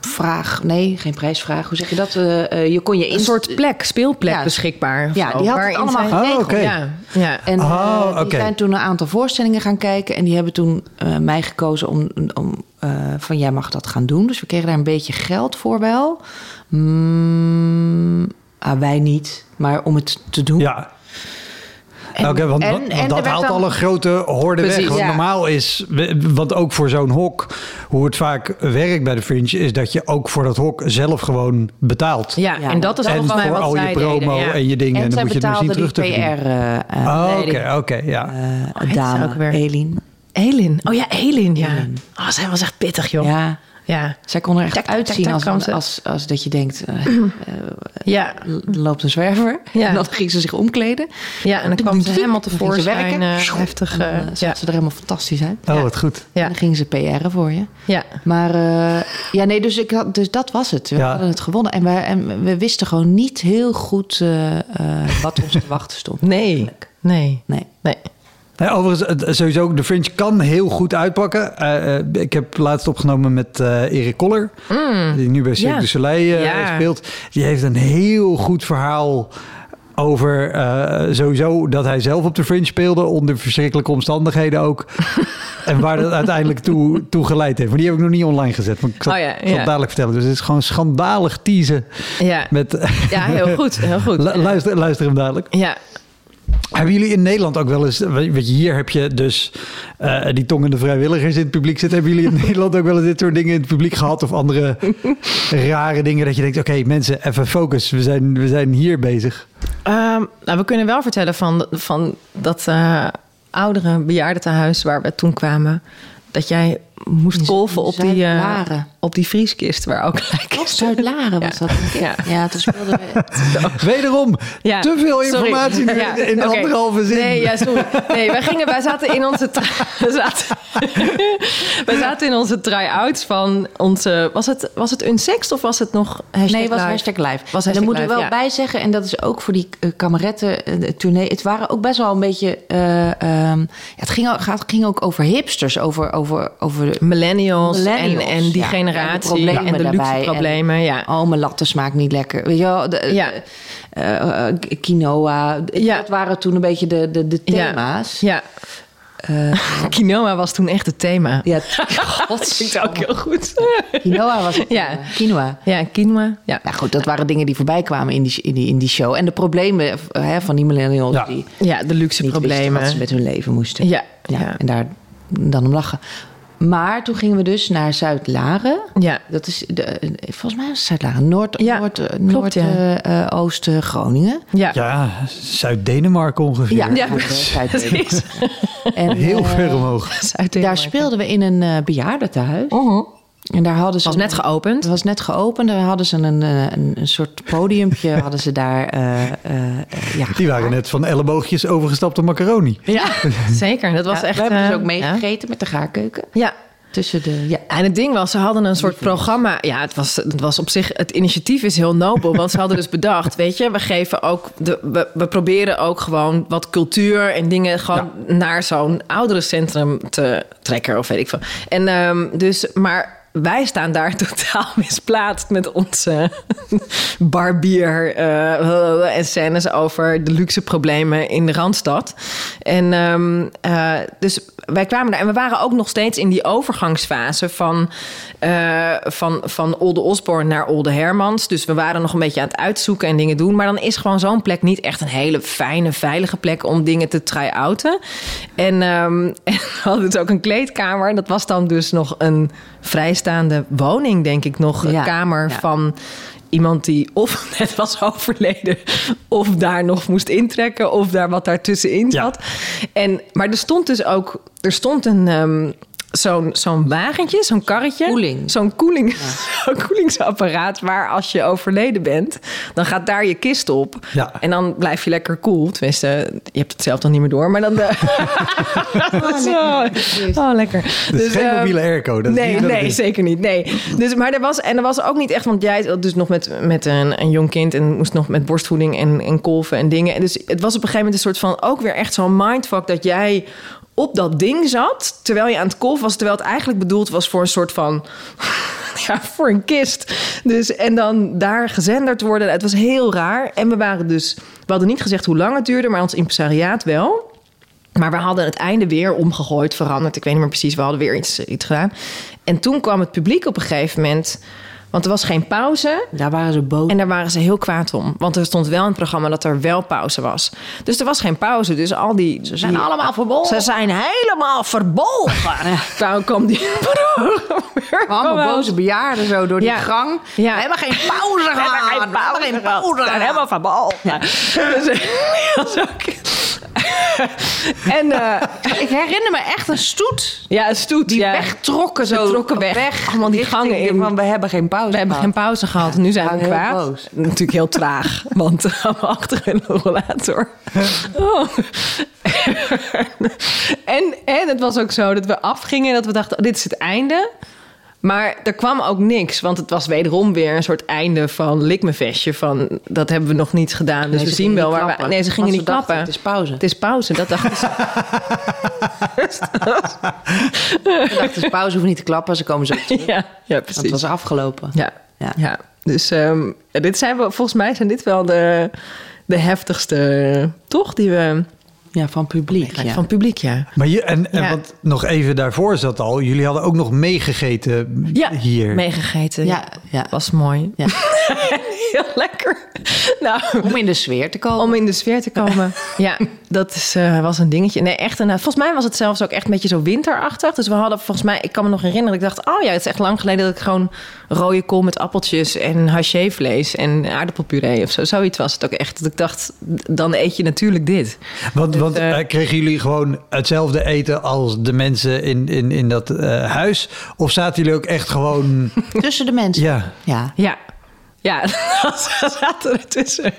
prijsvraag. Nee, geen prijsvraag. Hoe zeg je dat? Eh, eh, je kon je Een inst- soort plek, speelplek Ja. beschikbaar. Ja, die had het allemaal zij- geregeld. Oh. Ja, ja. En eh, Oh, die oké. zijn toen een aantal voorstellingen gaan kijken. En die hebben toen eh, mij gekozen om, om eh, van jij mag dat gaan doen. Dus we kregen daar een beetje geld voor wel. Mm, ah, wij niet, maar om het te doen. Ja. En- want, en- want- want en dat haalt dan- al een grote horde Precies, weg. Want ja. normaal is, want ook voor zo'n hok, hoe het vaak werkt bij de Fringe, is dat je ook voor dat hok zelf gewoon betaalt. Ja, Ja. en dat is mij voor wat al je promo deden, ja. en je dingen. En En, dan moet je het misschien terug te. PR eh, eh, Oh, nee, oké, oké, ja. eh, ze dame, ook weer? Elin. Elin. Oh ja, Elin, ja. Oh, zij was echt pittig, joh. Ja. Ja, Ja. zij kon er echt Tak, uitzien tak, tak, kwam als, als, als dat je denkt, eh, Ja. er loopt een zwerver. Ja. En dan ging ze zich omkleden. ja, en dan kwam ze helemaal tevoorschijn. werken. eh, heftig. En dan, eh, eh, ja. ze er helemaal fantastisch uit. Oh, wat goed. En Ja. dan ging ze PR'en voor je. ja. Maar eh, ja, nee, dus, ik had, dus dat was het. We Ja. hadden het gewonnen. En, wij, en we wisten gewoon niet heel goed eh, eh, wat ons te wachten stond. Nee. Nee. Nee. Nee. Nee, overigens, het- sowieso, de Fringe kan heel goed uitpakken. Eh, eh, ik heb laatst opgenomen met eh Erik Koller, die nu bij Cirque Mm. Ja. du Soleil eh, Ja. speelt. Die heeft een heel goed verhaal over eh, sowieso dat hij zelf op de Fringe speelde, onder verschrikkelijke omstandigheden ook. en waar dat uiteindelijk toe, toe geleid heeft. Maar die heb ik nog niet online gezet. Maar ik zal, Oh ja, zal dadelijk vertellen. Dus het is gewoon schandalig teasen. Ja. Met, ja, heel goed. Heel goed. Lu- luister, luister hem dadelijk. Ja. Hebben jullie in Nederland ook wel eens, weet je, hier heb je dus eh, die tongende vrijwilligers in het publiek zitten. Hebben jullie in Nederland ook wel eens dit soort dingen in het publiek gehad? Of andere rare dingen dat je denkt, oké mensen, even focus. We zijn, we zijn hier bezig. Ehm, nou, we kunnen wel vertellen van, van dat eh, oudere bejaardentehuis waar we toen kwamen. Dat jij moest In kolven op die, eh, Zuid-Laren. op die vrieskist waar ook gelijk Wat Zuid-Laren was Ja. dat? denk ik. Ja. Ja, toen speelden we... Wederom, Ja, te veel informatie Ja, in anderhalve zin. Nee, ja, sorry. Nee, wij, gingen, wij zaten in onze... zaten, wij zaten in onze try-outs van onze... Was het, was het Unsext of was het nog hashtag Nee, het was live? hashtag live. Was en hashtag daar moeten we wel ja. bij zeggen, en dat is ook voor die uh, kameretten, eh, de tournee. Het waren ook best wel een beetje. eh, ehm, ja, het ging, gaat, ging ook over hipsters, over, over, over Millennials, Millennials, en, en die ja. generatie En de problemen en de luxe daarbij. problemen. Ja. Oh, mijn latte smaakt niet lekker. Weet je wel, de, Ja. eh, eh, quinoa. Ja. Dat waren toen een beetje de, de, de thema's. Ja. Eh, Quinoa was toen echt het thema. ja, dat klinkt ook heel goed. quinoa was het. Ja. thema. Quinoa. Ja, quinoa. Ja. Nou goed, dat waren dingen die voorbij kwamen in die, in die, in die show. En de problemen hè, van die millennials Ja. die ja, de luxe problemen. wat ze met hun leven moesten. Ja, Ja, ja. En daar dan om lachen. Maar toen gingen we dus naar Zuid-Laren. Ja. Dat is, de, volgens mij is het Zuid-Laren. Noord, Ja, Noord, eh, klopt, Noord ja. eh, eh, Oosten Groningen. Ja. Ja, Zuid-Denemarken ongeveer. Ja, Ja, Zuid- precies. En, Heel eh, ver omhoog. Daar Zuid-Denemarken. speelden we in een eh bejaardentehuis. Mhm. En daar hadden ze was net geopend. Het was net geopend. Daar hadden ze een, eh, een, een soort podiumpje. hadden ze daar. eh, eh, ja, Die waren net van elleboogjes overgestapt op macaroni. Ja, zeker. Dat was Ja, echt... we hebben dus ook meegegeten met de gaarkeuken. Ja. Tussen de. Ja, En het ding was, ze hadden een soort programma. Ja, het was, het was op zich. Het initiatief is heel nobel. Want ze hadden dus bedacht: weet je, we geven ook. De, we, we proberen ook gewoon wat cultuur en dingen gewoon naar zo'n ouderencentrum te trekken. Of weet ik veel. En ehm, dus, maar. Wij staan daar totaal misplaatst met onze barbier eh, en scènes over de luxe problemen in de Randstad. En ehm, eh, dus wij kwamen daar en we waren ook nog steeds in die overgangsfase van, eh, van, van Olde Osborne naar Olde Hermans. Dus we waren nog een beetje aan het uitzoeken en dingen doen. Maar dan is gewoon zo'n plek niet echt een hele fijne, veilige plek om dingen te try-outen. En, ehm, en we hadden dus ook een kleedkamer. Dat was dan dus nog een vrijstaande woning, denk ik nog. Een Ja, kamer ja. van iemand die of net was overleden, of daar nog moest intrekken, of daar wat daartussenin Ja. zat. En, maar er stond dus ook, er stond een, ehm, zo'n zo'n wagentje, zo'n karretje. Koeling. Zo'n koeling, zo'n koelingsapparaat waar als je overleden bent, dan gaat daar je kist op. Ja. En dan blijf je lekker cool. Tenminste, je hebt het zelf dan niet meer door, maar dan... De... Zo. Oh, lekker. Dus geen ehm, mobiele airco. Dat is nee, nee, is. zeker niet. Nee. Dus, maar er was, en er was ook niet echt, want jij dus nog met, met een, een jong kind en moest nog met borstvoeding en, en kolven en dingen. En dus het was op een gegeven moment een soort van ook weer echt zo'n mindfuck dat jij op dat ding zat terwijl je aan het kolven was, terwijl het eigenlijk bedoeld was voor een soort van. Ja, voor een kist. Dus, en dan daar gezenderd worden. Het was heel raar. En we waren dus. We hadden niet gezegd hoe lang het duurde, maar ons impresariaat wel. Maar we hadden het einde weer omgegooid, veranderd. Ik weet niet meer precies, we hadden weer iets, iets gedaan. En toen kwam het publiek op een gegeven moment... Want er was geen pauze. Daar waren ze boos. En daar waren ze heel kwaad om. Want er stond wel in het programma dat er wel pauze was. Dus er was geen pauze. Dus al die... Ze zijn allemaal verbolgen. Ze zijn helemaal verbolgen. Toen kwam die... Allemaal boze bejaarden zo door die Ja. gang. Ja. We hebben geen pauze We gehad. hebben geen pauze, geen gehad. pauze We helemaal verbolgen. Dus. en eh, Ik herinner me echt een stoet. ja, een stoet. Die ja. wegtrokken zo. Ze trokken weg. Allemaal die gangen in. Van, we hebben geen pauze We hebben geen pauze gehad. Nu zijn we heel kwaad. boos. Natuurlijk heel traag. Want we gaan achter in de rollator. Oh. en, en het was ook zo dat we afgingen. En dat we dachten, oh, dit is het einde. Maar er kwam ook niks. Want het was wederom weer een soort einde van likmevestje. Van, dat hebben we nog niet gedaan. Dus Nee, we zien wel waar we... Nee, ze gingen Want niet dachten, klappen. het is pauze. Het is pauze. Dat dachten ze. Ik dacht, het is pauze, hoeven niet te klappen. Ze komen zo terug. ja, ja, Want precies. het was afgelopen. Ja, Ja. ja. Dus ehm, dit zijn we, volgens mij zijn dit wel de, de heftigste, toch? Die we Ja, van publiek. Ja. van publiek, ja. Maar je, en, en Ja. wat nog even daarvoor zat al, jullie hadden ook nog meegegeten Ja, hier. meegegeten. Ja, ja. Was mooi. Ja. Heel lekker. Nou, Om in de sfeer te komen. om in de sfeer te komen. ja, dat is, eh, was een dingetje. Nee, echt een, eh, volgens mij was het zelfs ook echt een beetje zo winterachtig. Dus we hadden volgens mij, ik kan me nog herinneren, ik dacht, oh ja, het is echt lang geleden dat ik gewoon rode kool met appeltjes en hachevlees en aardappelpuree of zo. Zoiets was het ook echt. Dat ik dacht, dan eet je natuurlijk dit. Want, want eh, kregen jullie gewoon hetzelfde eten als de mensen in, in, in dat eh, huis? Of zaten jullie ook echt gewoon... Tussen de mensen. ja, Ja. Ja, ja, ze zaten er tussen.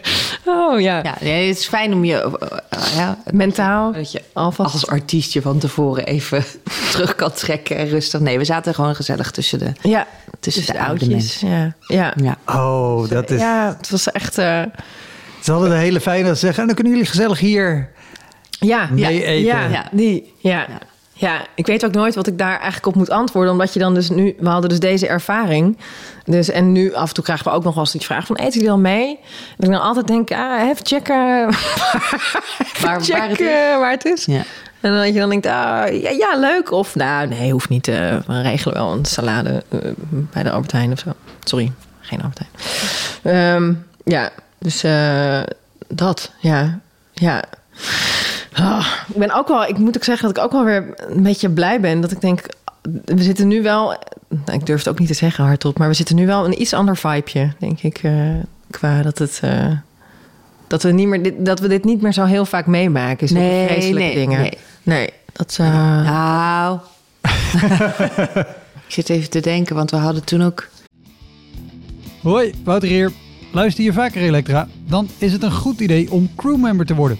Oh ja. Ja, nee, het is fijn om je eh, ja, Mentaal. dat je Alvast. als artiestje van tevoren even terug kan trekken en rustig. Nee, we zaten gewoon gezellig tussen de, Ja, tussen tussen de de oude oudjes. mensen. Ja. Ja. Ja. oh, dat is... ja, het was echt... eh, Ze hadden de hele fijne dat ze zeggen, en dan kunnen jullie gezellig hier... ja, Mee ja, eten. Ja, Ja. die, ja. Ja. Ik weet ook nooit wat ik daar eigenlijk op moet antwoorden. Omdat je dan dus nu... We hadden dus deze ervaring. Dus, en nu af en toe krijgen we ook nog wel eens die vraag van... Eten jullie al mee? En ik dan altijd denk... Ah, even checken... Waar, waar het is. waar het is. Ja. En dat je dan denkt, ah, ja, ja, leuk. Of nou, nee, hoeft niet. eh, we regelen wel een salade eh, bij de Albert Heijn of zo. Sorry, geen Albert Heijn. Ehm, ja, dus eh, dat, ja. Ja. Ah, ik ben ook wel, ik moet ook zeggen dat ik ook wel weer een beetje blij ben. Dat ik denk, we zitten nu wel, nou, ik durf het ook niet te zeggen hardop, maar we zitten nu wel een iets ander vibeje, denk ik. eh, qua dat het. eh, dat we, niet meer, dit, dat we dit niet meer zo heel vaak meemaken. Zulke Nee, vreselijke nee, dingen. nee. Nee, dat... Nou. ik zit even te denken, want we hadden toen ook. Hoi, Wouter hier. Luister je vaker Elektra? Dan is het een goed idee om crewmember te worden.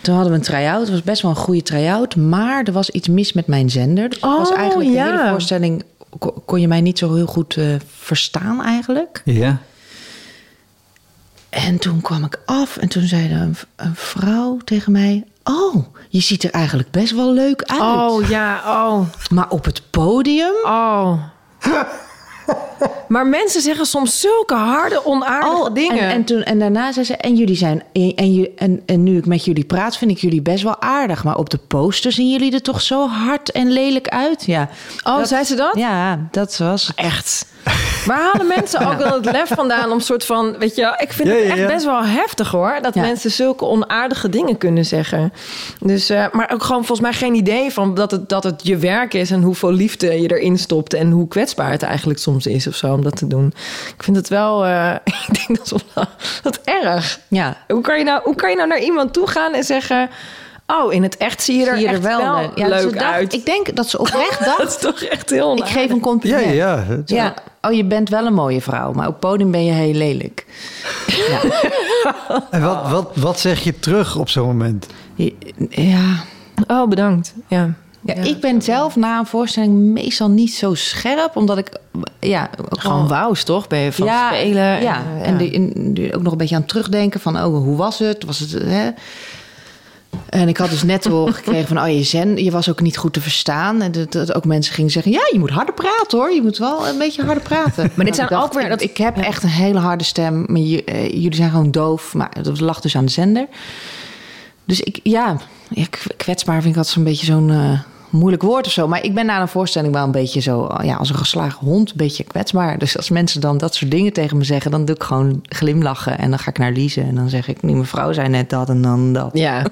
Toen hadden we een try-out. Het was best wel een goede try-out. Maar er was iets mis met mijn zender. Dus het was Oh, eigenlijk de hele voorstelling. ko- Kon je mij niet zo heel goed eh, verstaan eigenlijk. Ja. En toen kwam ik af en toen zei een, een vrouw tegen mij... Oh, je ziet er eigenlijk best wel leuk uit. oh, ja, oh, Maar op het podium... oh. Maar mensen zeggen soms zulke harde, onaardige Oh, dingen. En, en, toen, en daarna zei ze, en jullie zijn, en, en, en nu ik met jullie praat, vind ik jullie best wel aardig. Maar op de poster zien jullie er toch zo hard en lelijk uit? Ja. oh, zei ze dat? Ja, dat was... Echt. Waar halen mensen ook wel het lef vandaan om soort van, weet je, ik vind Ja, het echt ja. best wel heftig hoor, dat mensen zulke onaardige dingen kunnen zeggen. Dus, eh, maar ook gewoon volgens mij geen idee van dat het, dat het je werk is en hoeveel liefde je erin stopt en hoe kwetsbaar het eigenlijk soms is of zo om dat te doen. Ik vind het wel, eh, ik denk dat is wel dat erg. Ja, Hoe kan, je nou, hoe kan je nou naar iemand toe gaan en zeggen, oh, in het echt zie je er, zie je echt er wel, wel, leuk, ja, leuk ze dacht- uit. Ik denk dat ze oprecht dacht, dat is toch echt heel ik geef een Ja, compliment. ja, ja. Ja, oh, je bent wel een mooie vrouw, maar op podium ben je heel lelijk. En wat, wat, wat zeg je terug op zo'n moment? Ja. Oh, bedankt. Ja. Ja, ik ben zelf na een voorstelling meestal niet zo scherp, omdat ik ja, ook Gewoon wauws, toch? Ben je van ja, spelen. Ja, en, en, die- en die ook nog een beetje aan het terugdenken van, oh, hoe was het? Was het hè? En ik had dus net al gekregen van, oh, je zen, je was ook niet goed te verstaan. En dat, dat ook mensen gingen zeggen, ja, je moet harder praten hoor. Je moet wel een beetje harder praten. Maar dit zijn Ik dacht, ook weer dat- Ik heb echt een hele harde stem, maar je- eh, jullie zijn gewoon doof. Maar dat lag dus aan de zender. Dus ik, ja, ja, kwetsbaar vind ik altijd zo'n beetje zo'n eh, moeilijk woord of zo. Maar ik ben na een voorstelling wel een beetje zo, eh, ja, als een geslagen hond, een beetje kwetsbaar. Dus als mensen dan dat soort dingen tegen me zeggen, dan doe ik gewoon glimlachen. En dan ga ik naar Lise en dan zeg ik, die mevrouw zei net dat en dan dat. Ja,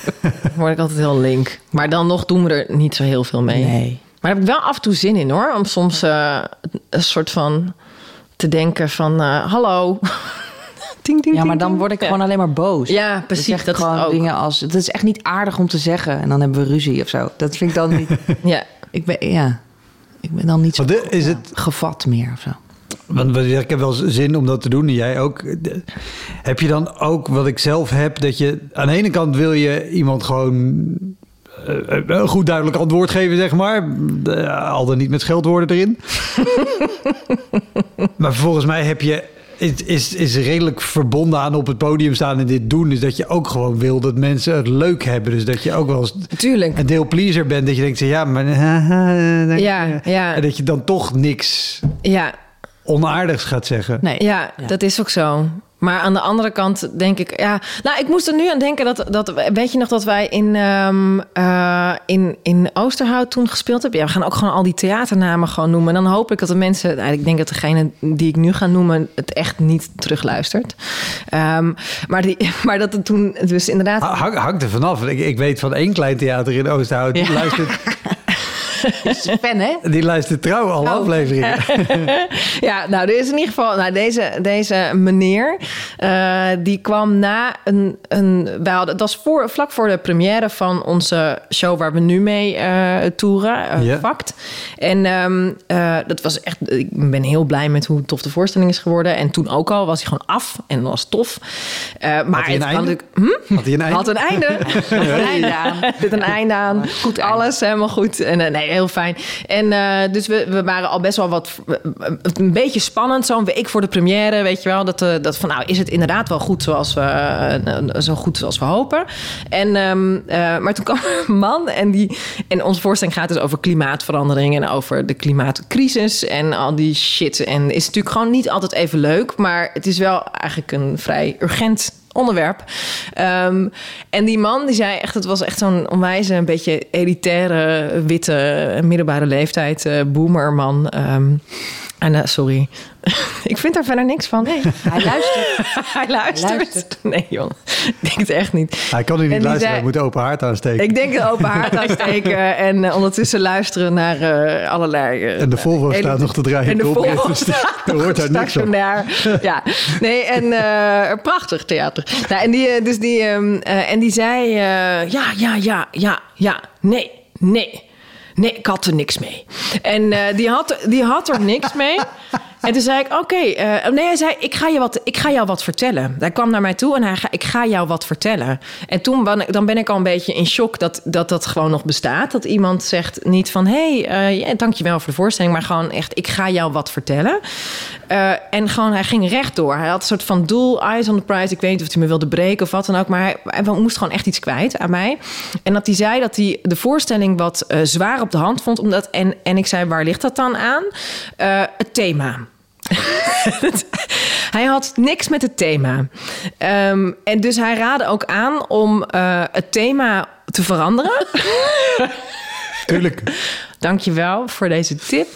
word ik altijd heel link. Maar dan nog doen we er niet zo heel veel mee. Nee. Maar daar heb ik wel af en toe zin in hoor. Om soms eh, een soort van te denken van... eh, hallo. Ting, ting, Ja, maar dan word ik Ja. gewoon alleen maar boos. Ja, Dan precies, zeg ik dat gewoon ook. dingen als, dat is echt niet aardig om te zeggen. En dan hebben we ruzie of zo. Dat vind ik dan niet, Ja. ik ben, ja, ik ben dan niet zo is ja, het- gevat meer of zo. Want ik heb wel zin om dat te doen en jij ook. Heb je dan ook wat ik zelf heb, dat je aan de ene kant wil je iemand gewoon eh, een goed duidelijk antwoord geven, zeg maar. Al dan niet met scheldwoorden erin. maar volgens mij heb je. Is, is, is redelijk verbonden aan op het podium staan en dit doen. Is dat je ook gewoon wil dat mensen het leuk hebben. Dus dat je ook wel eens Tuurlijk. een deel pleaser bent. Dat je denkt, ja, maar. Ja, ja. En dat je dan toch niks Ja, onaardigs gaat zeggen. Nee. Ja, dat is ook zo. Maar aan de andere kant denk ik, ja. Nou, ik moest er nu aan denken dat, dat weet je nog dat wij in, ehm, eh, in, in Oosterhout toen gespeeld hebben. Ja, we gaan ook gewoon al die theaternamen gewoon noemen. En dan hoop ik dat de mensen, nou, ik denk dat degene die ik nu ga noemen, het echt niet terugluistert. Ehm, maar, die, maar dat het toen dus inderdaad. Ha- Hang, hangt er vanaf. Ik, ik weet van één klein theater in Oosterhout. Die, Ja. luistert, is fan, hè? die luistert trouw alle afleveringen. Ja, nou, er is in ieder geval, nou, deze, deze meneer, eh, die kwam na een, een wij hadden, dat was voor, vlak voor de première van onze show waar we nu mee eh toeren, eh Ja. Fact. En ehm, eh, dat was echt, ik ben heel blij met hoe tof de voorstelling is geworden. En toen ook al was hij gewoon af en dat was tof. Eh, maar hij een het kan einde? natuurlijk- hm? Had hij een einde? Had een einde. Had een einde aan. Zit een einde aan. Goed. Alles helemaal goed. En eh, nee, heel fijn. En eh, dus we, we waren al best wel wat... Een beetje spannend, zo'n week voor de première, weet je wel. Dat, eh, dat van, nou, is het inderdaad wel goed zoals we, eh, zo goed zoals we hopen. En, ehm, eh, maar toen kwam een man en, die, en onze voorstelling gaat dus over klimaatverandering... en over de klimaatcrisis en al die shit. En is natuurlijk gewoon niet altijd even leuk... maar het is wel eigenlijk een vrij urgent onderwerp. Ehm, en die man die zei echt, het was echt zo'n onwijze, een beetje elitaire, witte, middelbare leeftijd, eh boomerman. Ehm, en eh, sorry, ik vind daar verder niks van. Nee, Hij luistert. hij luistert. luistert. Nee, joh, ik denk het echt niet. Hij kan niet luisteren. zei- Hij moet open haard aansteken. Ik denk open haard aansteken en eh, ondertussen luisteren naar eh, allerlei... eh, en de Volvo staat nog te draaien. en de Volvo dus staat er hoort daar niks stationair. Ja, nee, en eh, prachtig theater. Nou, en, die, dus die, ehm, eh, en die zei: eh, Ja, ja, ja, ja, ja, nee, nee. Nee, ik had er niks mee. En eh, die, had, die had er niks mee. En toen zei ik, oké. eh, nee, hij zei, ik ga, je wat, ik ga jou wat vertellen. Hij kwam naar mij toe en hij ga, ik ga jou wat vertellen. En toen ben dan ben ik al een beetje in shock dat, dat dat gewoon nog bestaat. Dat iemand zegt niet van, hé, hey, uh, dankjewel voor de voorstelling. Maar gewoon echt, ik ga jou wat vertellen. Uh, en gewoon, hij ging rechtdoor. Hij had een soort van doel, eyes on the prize. Ik weet niet of hij me wilde breken of wat dan ook. Maar hij, moest gewoon echt iets kwijt aan mij. En dat hij zei dat hij de voorstelling wat zwaar op de hand vond. Omdat, en, en ik zei, waar ligt dat dan aan? Het thema. hij had niks met het thema. Um, en dus hij raadde ook aan om uh, het thema te veranderen. Tuurlijk. Dankjewel voor deze tip.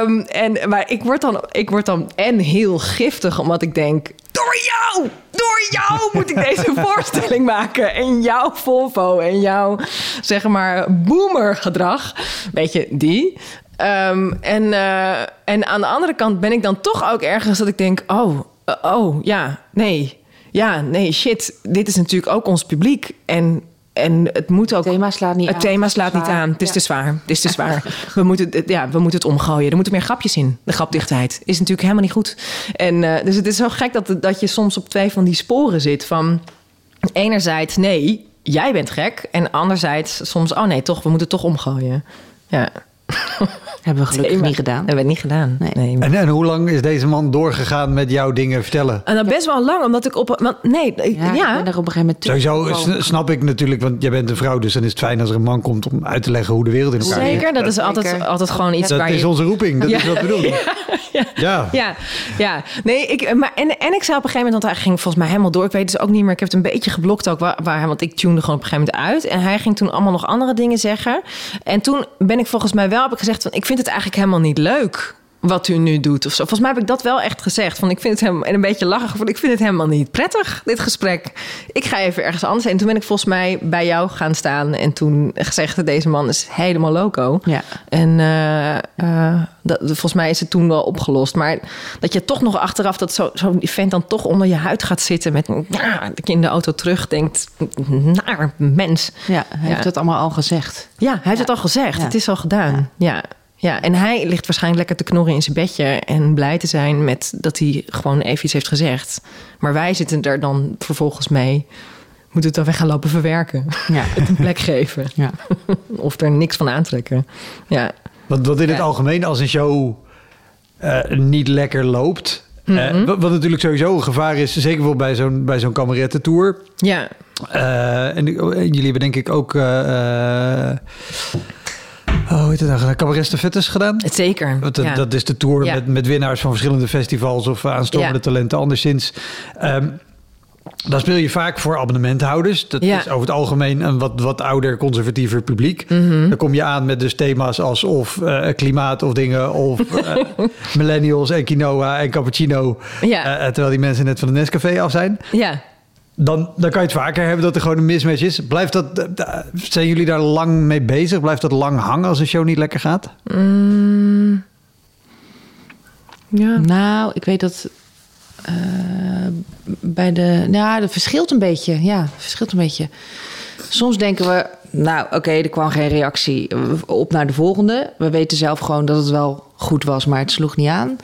Um, en, maar ik word, dan, ik word dan en heel giftig, omdat ik denk... Door jou, door jou moet ik deze voorstelling maken. En jouw Volvo en jouw, zeg maar, boomergedrag. Weet je, die. Um, en, uh, en aan de andere kant ben ik dan toch ook ergens dat ik denk... oh, uh, oh, ja, nee. Ja, nee, shit. Dit is natuurlijk ook ons publiek. En en het moet ook. Het thema slaat niet het aan. thema slaat niet aan. Het is te zwaar. Het is te zwaar. we, moeten, het, ja, we moeten het omgooien. Er moeten meer grapjes in. De grapdichtheid is natuurlijk helemaal niet goed. En uh, dus het is zo gek dat, dat je soms op twee van die sporen zit. Van enerzijds, nee, jij bent gek. En anderzijds soms, oh nee, toch, we moeten het toch omgooien. Ja. Hebben we gelukkig Thema. niet gedaan. Hebben we niet gedaan. Nee. Nee. En, en hoe lang is deze man doorgegaan met jouw dingen vertellen? En dan best wel lang, omdat ik op... Want nee, ik- Ja, ja, ik ben er op een gegeven moment Sowieso snap ik natuurlijk, want jij bent een vrouw, dus dan is het fijn als er een man komt om uit te leggen hoe de wereld in elkaar zit. zeker. Dat is altijd, altijd gewoon iets Dat waar is je... onze roeping, dat Ja. is wat we doen. Ja. Ja, ja. Nee, ik, maar, en, en ik zei op een gegeven moment, want hij ging volgens mij helemaal door. Ik weet dus ook niet meer, ik heb het een beetje geblokt ook, waar, waar, want ik tunede gewoon op een gegeven moment uit. En hij ging toen allemaal nog andere dingen zeggen. En toen ben ik volgens mij wel, heb ik gezegd van, ik vind het eigenlijk helemaal niet leuk wat u nu doet of zo. Volgens mij heb ik dat wel echt gezegd. Van ik vind het helemaal, en een beetje lachig, van ik vind het helemaal niet prettig, dit gesprek. Ik ga even ergens anders heen. En toen ben ik volgens mij bij jou gaan staan en toen gezegd, deze man is helemaal loco. Ja. En eh, eh, dat, volgens mij is het toen wel opgelost. Maar dat je toch nog achteraf dat zo'n zo vent dan toch onder je huid gaat zitten met ja, dat je in de auto terugdenkt. Naar mens. Ja, hij heeft het allemaal al gezegd. Ja, hij heeft het al gezegd. Ja. Het is al gedaan. Ja. Ja. en hij ligt waarschijnlijk lekker te knorren in zijn bedje en blij te zijn met dat hij gewoon even iets heeft gezegd. Maar wij zitten er dan vervolgens mee. Moeten het dan weg gaan lopen verwerken. Ja. Het een plek geven. Ja. Of er niks van aantrekken. Ja. Want wat in het Ja. algemeen als een show eh, niet lekker loopt. eh, Mhm. wat, wat natuurlijk sowieso een gevaar is, zeker wel bij zo'n bij zo'n kamerettentour. Ja. Eh, en, en jullie hebben denk ik ook. Oh, heet het? Cabaret gedaan. Zeker. Dat, ja. dat is de tour Ja. met, met winnaars van verschillende festivals of aanstormende Ja. talenten anderszins. Ehm dan speel je vaak voor abonnementhouders. Dat Ja. is over het algemeen een wat, wat ouder, conservatiever publiek. Mhm. Dan kom je aan met dus thema's als of eh, klimaat of dingen... of eh, millennials en quinoa en cappuccino. Ja. Eh, terwijl die mensen net van de Nescafé af zijn. ja. Dan, dan kan je het vaker hebben dat er gewoon een mismatch is. Blijft dat, eh, eh, zijn jullie daar lang mee bezig? Blijft dat lang hangen als een show niet lekker gaat? Ja. Nou, ik weet dat eh, bij de. Nou, dat verschilt een beetje. Ja, het verschilt een beetje. Soms denken we, nou oké, er kwam geen reactie. Op naar de volgende. We weten zelf gewoon dat het wel goed was, maar het sloeg niet aan.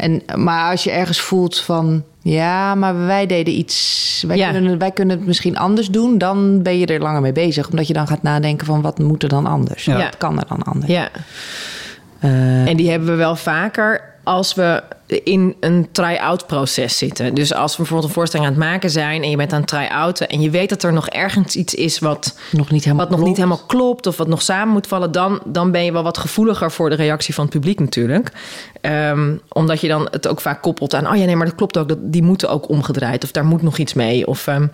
En, maar als je ergens voelt van, ja, maar wij deden iets. Wij, Ja. kunnen, wij kunnen het misschien anders doen. Dan ben je er langer mee bezig. Omdat je dan gaat nadenken van, wat moet er dan anders? Ja. Wat kan er dan anders? ja. Eh, En die hebben we wel vaker als we in een try-out proces zitten. Dus als we bijvoorbeeld een voorstelling aan het maken zijn... en je bent aan het try-outen... en je weet dat er nog ergens iets is wat, nog niet helemaal wat nog niet klopt. helemaal klopt... of wat nog samen moet vallen... dan, dan ben je wel wat gevoeliger voor de reactie van het publiek natuurlijk. Ehm, omdat je dan het ook vaak koppelt aan... oh ja, nee, maar dat klopt ook, dat, die moeten ook omgedraaid... of daar moet nog iets mee. Of, ehm,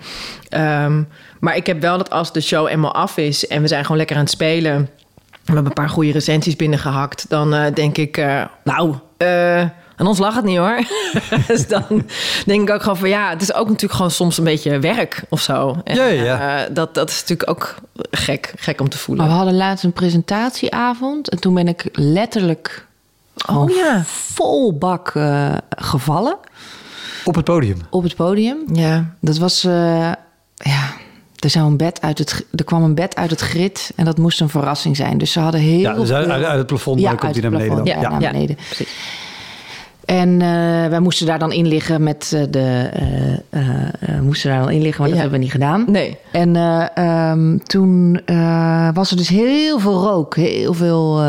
ehm, maar ik heb wel dat als de show eenmaal af is... en we zijn gewoon lekker aan het spelen... We hebben een paar goede recensies binnengehakt. Dan eh, denk ik, eh, nou, aan ons lag het niet hoor. dus dan denk ik ook gewoon van ja, het is ook natuurlijk gewoon soms een beetje werk of zo. En, Ja, eh, dat, dat is natuurlijk ook gek, gek om te voelen. Maar we hadden laatst een presentatieavond. En toen ben ik letterlijk Oh, ja. vol bak eh, gevallen Op het podium. op het podium. Ja, Dat was, eh, ja, er, zou een bed uit het, er kwam een bed uit het grid en dat moest een verrassing zijn. Dus ze hadden heel Ja, dus uit, veel- uit, uit het plafond Ja, komt uit hij naar het beneden. Ja, ja, naar beneden. En eh, wij moesten daar dan in liggen met eh, de. eh, moesten daar dan in liggen, maar dat Ja. hebben we niet gedaan. Nee. En eh, ehm, toen was er dus heel veel rook. Heel veel.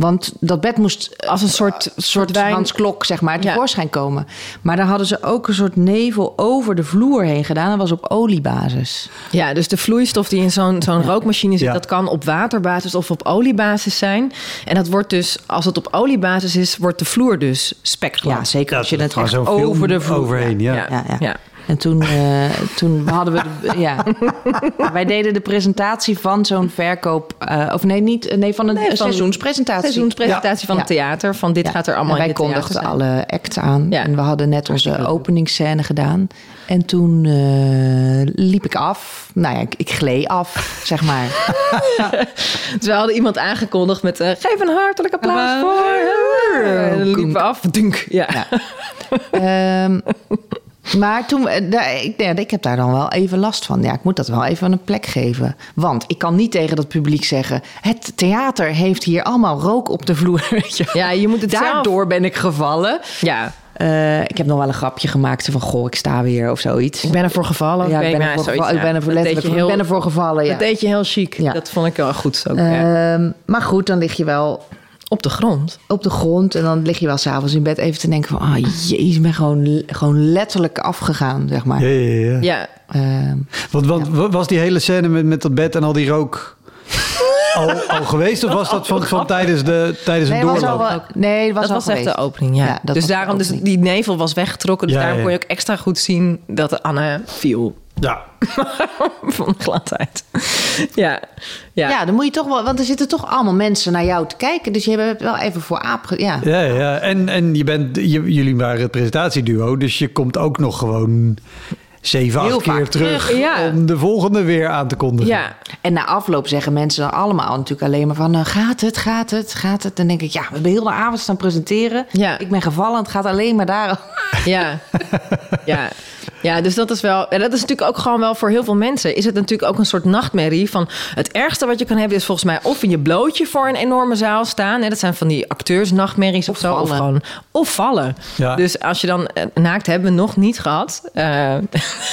Want dat bed moest Als een soort, soort wijn. Hans Klok, zeg maar, Ja. tevoorschijn komen. Maar daar hadden ze ook een soort nevel over de vloer heen gedaan. Dat was op oliebasis. Ja, dus de vloeistof die in zo'n zo'n rookmachine zit, Ja. dat kan op waterbasis of op oliebasis zijn. En dat wordt dus, als het op oliebasis is, wordt de vloer dus spekglad. Ja, zeker Ja, als je dat het echt over de vloer... overheen, ja. Ja, ja. Ja. En toen, eh, toen hadden we... De, ja. Wij deden de presentatie van zo'n verkoop... eh, of nee, niet, nee van een Nee, van- seizoenspresentatie. Seizoenspresentatie van het theater, van dit Ja. gaat er allemaal En wij in kondigden alle acts aan. En we hadden net onze openingsscène gedaan. En toen eh, liep ik af. Nou ja, ik, ik gleed af, zeg maar. Dus we hadden iemand aangekondigd met geef een hartelijk applaus voor. En dan liepen we af. Dunk. Ja. Ja. Maar toen, eh, daar, ik, ja, ik heb daar dan wel even last van. Ja, ik moet dat wel even een plek geven. Want ik kan niet tegen dat publiek zeggen... het theater heeft hier allemaal rook op de vloer. Weet je. Ja, je moet het Daardoor ben ik gevallen. Ja, Eh, ik heb nog wel een grapje gemaakt van... goh, ik sta weer of zoiets. ik ben ervoor gevallen. ja, ik ben, ervoor gevallen. ik ben ervoor Dat deed letterlijk je heel- ik ben ervoor gevallen. Ja. Dat deed je heel chic. Ja. Dat vond ik wel goed. Ook, ja. Ehm, maar goed, dan lig je wel Op de grond. op de grond... en dan lig je wel s'avonds in bed even te denken van... ah, jezus, ik ben gewoon, gewoon letterlijk afgegaan, zeg maar. Ja, ja, ja. Ja, Ehm, Want, want was die hele scène met, met dat bed en al die rook al, al geweest? Of was dat van, van tijdens, de, tijdens het Nee, was doorloop? al wel, nee, dat was, dat al was echt de opening, ja. Ja, dat dus was daarom, dus die nevel was weggetrokken. Dus Ja, daarom ja. kon je ook extra goed zien dat Anne viel Ja. van de gladheid. Ja, ja. Ja. dan moet je toch wel, want er zitten toch allemaal mensen naar jou te kijken. Dus je hebt wel even voor aap. Ja. Ja, ja. En, en je bent, je- jullie waren het presentatieduo, dus je komt ook nog gewoon zeven, acht keer terug, terug, ja. om de volgende weer aan te kondigen. ja. En na afloop zeggen mensen dan allemaal natuurlijk alleen maar van... eh, gaat het, gaat het, gaat het? Dan denk ik, ja, we hebben heel de avond staan presenteren. Ja. Ik ben gevallen, het gaat alleen maar daar. Ja, ja. Ja, dus dat is wel. En dat is natuurlijk ook gewoon wel voor heel veel mensen. Is het natuurlijk ook een soort nachtmerrie van. Het ergste wat je kan hebben is volgens mij of in je blootje voor een enorme zaal staan. Hè, dat zijn van die acteursnachtmerries of, Of zo. Of vallen. gewoon. Of vallen. Ja. Dus als je dan. eh, Naakt hebben we nog niet gehad. Eh,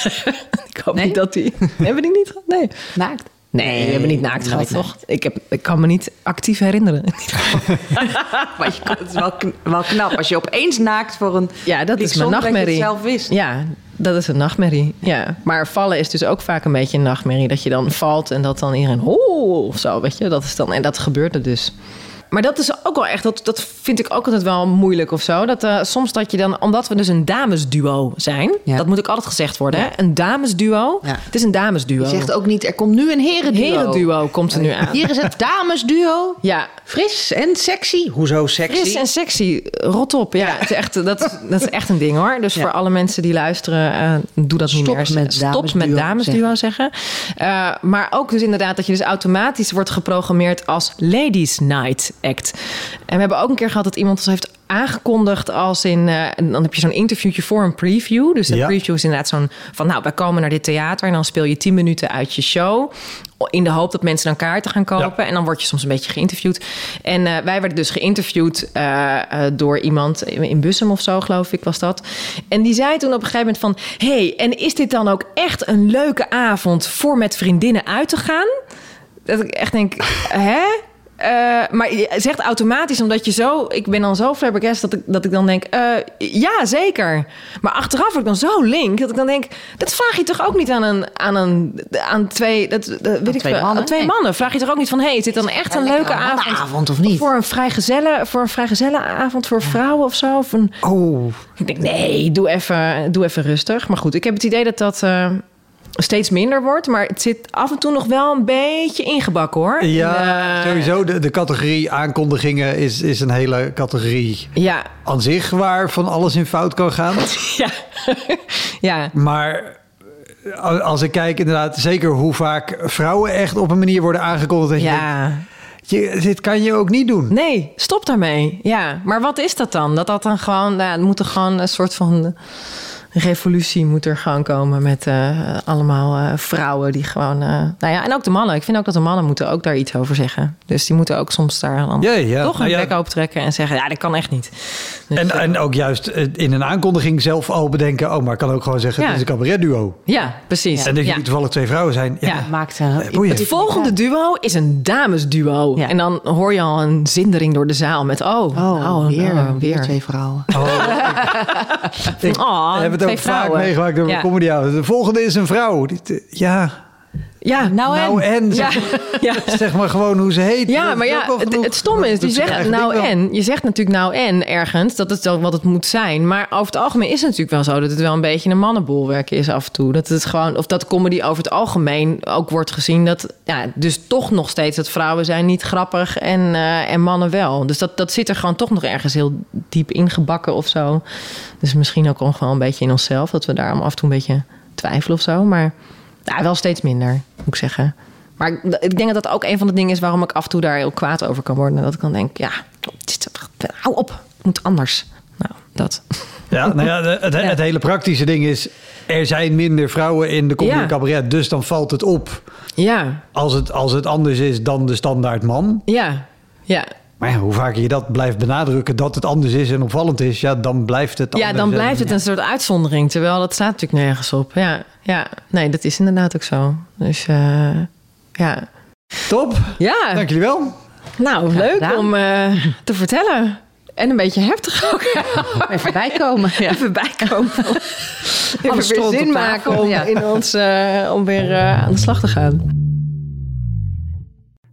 ik hoop Nee? niet dat die. hebben we die niet gehad? Nee. Naakt. Nee, we hebben niet naakt gehad, toch? Ik, heb, ik kan me niet actief herinneren. Maar je, het is wel, kn- wel knap als je opeens naakt voor een... Ja, dat is mijn dat je het nachtmerrie. zelf wist. Ja, dat is een nachtmerrie. Ja. Maar vallen is dus ook vaak een beetje een nachtmerrie. Dat je dan valt en dat dan iedereen... Oh, of zo, weet je. Dat is dan, en dat gebeurde dus. Maar dat is ook wel echt... Dat, dat vind ik ook altijd wel moeilijk of zo. Dat eh, soms dat je dan... Omdat we dus een damesduo zijn... Ja. Dat moet ook altijd gezegd worden, hè? Een damesduo. Ja. Het is een damesduo. Je zegt ook niet, er komt nu een herenduo. Herenduo komt er nu aan. Hier is het damesduo. Ja, Fris en sexy. Hoezo sexy? Fris en sexy, rot op. Ja, Het is echt, dat, dat is echt een ding hoor. Dus voor alle mensen die luisteren, eh, doe dat niet meer. met Stop damesduo met damesduo zeggen. Eh, maar ook dus inderdaad dat je dus automatisch wordt geprogrammeerd als Ladies Night Act. En we hebben ook een keer gehad dat iemand ons heeft aangekondigd als in... en dan heb je zo'n interviewtje voor een preview. Dus de Ja. preview is inderdaad zo'n van... nou, wij komen naar dit theater en dan speel je 10 minuten uit je show... in de hoop dat mensen dan kaarten gaan kopen. En dan word je soms een beetje geïnterviewd. En eh, wij werden dus geïnterviewd eh, door iemand in in Bussum of zo, geloof ik, was dat. En die zei toen op een gegeven moment van... hey, en is dit dan ook echt een leuke avond voor met vriendinnen uit te gaan? Dat ik echt denk, hè? Eh, maar je zegt automatisch, omdat je zo... Ik ben dan zo flabbergast dat ik, dat ik dan denk... eh, ja, zeker. Maar achteraf word ik dan zo link... dat ik dan denk... dat vraag je toch ook niet aan een... aan, een, aan twee... Dat, dat weet ik twee veel, mannen? Aan twee Nee. mannen. Vraag je toch ook niet van... hey, is dit dan echt een leuke avond? of niet? Voor een vrijgezellen, voor een vrijgezellenavond voor vrouwen of zo? Of een, Oh, ik denk, nee, doe even, doe even rustig. Maar goed, ik heb het idee dat dat eh, steeds minder wordt. Maar het zit af en toe nog wel een beetje ingebakken, hoor. ja, eh, sowieso. De, de categorie aankondigingen is, is een hele categorie Ja, aan zich waar van alles in fout kan gaan. ja. ja. Maar eh, als ik kijk inderdaad, zeker hoe vaak vrouwen echt op een manier worden aangekondigd. Dat je denkt, Ja, je, dit kan je ook niet doen. nee, stop daarmee. Ja, maar wat is dat dan? Dat dat dan gewoon, nou, het moet er gewoon een soort van revolutie moet er gewoon komen met eh, allemaal eh, vrouwen die gewoon... eh, nou ja, en ook de mannen. Ik vind ook dat de mannen moeten ook daar iets over zeggen. Dus die moeten ook soms daar dan toch een Nou ja. bek open trekken en zeggen... ja, dat kan echt niet. Dus, En, en ook juist in een aankondiging zelf al bedenken... oh, maar ik kan ook gewoon zeggen, Ja. het is een cabaretduo. ja, precies. En dat ja. jullie toevallig twee vrouwen zijn. Ja, Ja. Maakt. Het volgende duo is een damesduo. Ja. En dan hoor je al een zindering door de zaal met... oh, Oh, nou, weer, nou, weer twee vrouwen. Ik Oh, twee ook vaak meegemaakt door Ja. comedy. De volgende is een vrouw. Die- eh, Ja, Ja, Nou, nou en. ja, Zeg, ja. zeg maar gewoon hoe ze heet. Ja, maar is ja, het, het stomme is, die is zeggen nou wel. en. Je zegt natuurlijk nou en ergens, dat het dan wat het moet zijn. Maar over het algemeen is het natuurlijk wel zo dat het wel een beetje een mannenbolwerk is af en toe. Dat het gewoon, of dat comedy over het algemeen ook wordt gezien dat, ja, dus toch nog steeds dat vrouwen zijn niet grappig en, eh, en mannen wel. Dus dat, dat zit er gewoon toch nog ergens heel diep ingebakken of zo. Dus misschien ook gewoon een beetje in onszelf, dat we daarom af en toe een beetje twijfelen of zo. Maar ja, wel steeds minder, moet ik zeggen. Maar ik- denk dat dat ook een van de dingen is waarom ik af en toe daar heel kwaad over kan worden. Dat ik dan denk, ja, dit- hou op, het moet anders. Nou, dat. Ja, nou ja, het, het hele praktische ding is... er zijn minder vrouwen in de comedy Ja. cabaret... dus dan valt het op Ja, als het, als het anders is dan de standaard man. ja, ja. Maar ja, hoe vaker je dat blijft benadrukken... dat het anders is en opvallend is... ja, dan blijft het Ja, anders. dan En- blijft het een soort uitzondering. Terwijl dat staat natuurlijk nergens op. Ja, ja. nee, dat is inderdaad ook zo. Dus eh, ja. Top, Ja, dank jullie wel. nou, leuk gedaan. om eh, te vertellen. En een beetje heftig ook. Even bijkomen. Ja. Even bijkomen. Even weer zin maken om, ja. in ons, eh, om weer aan de slag te gaan.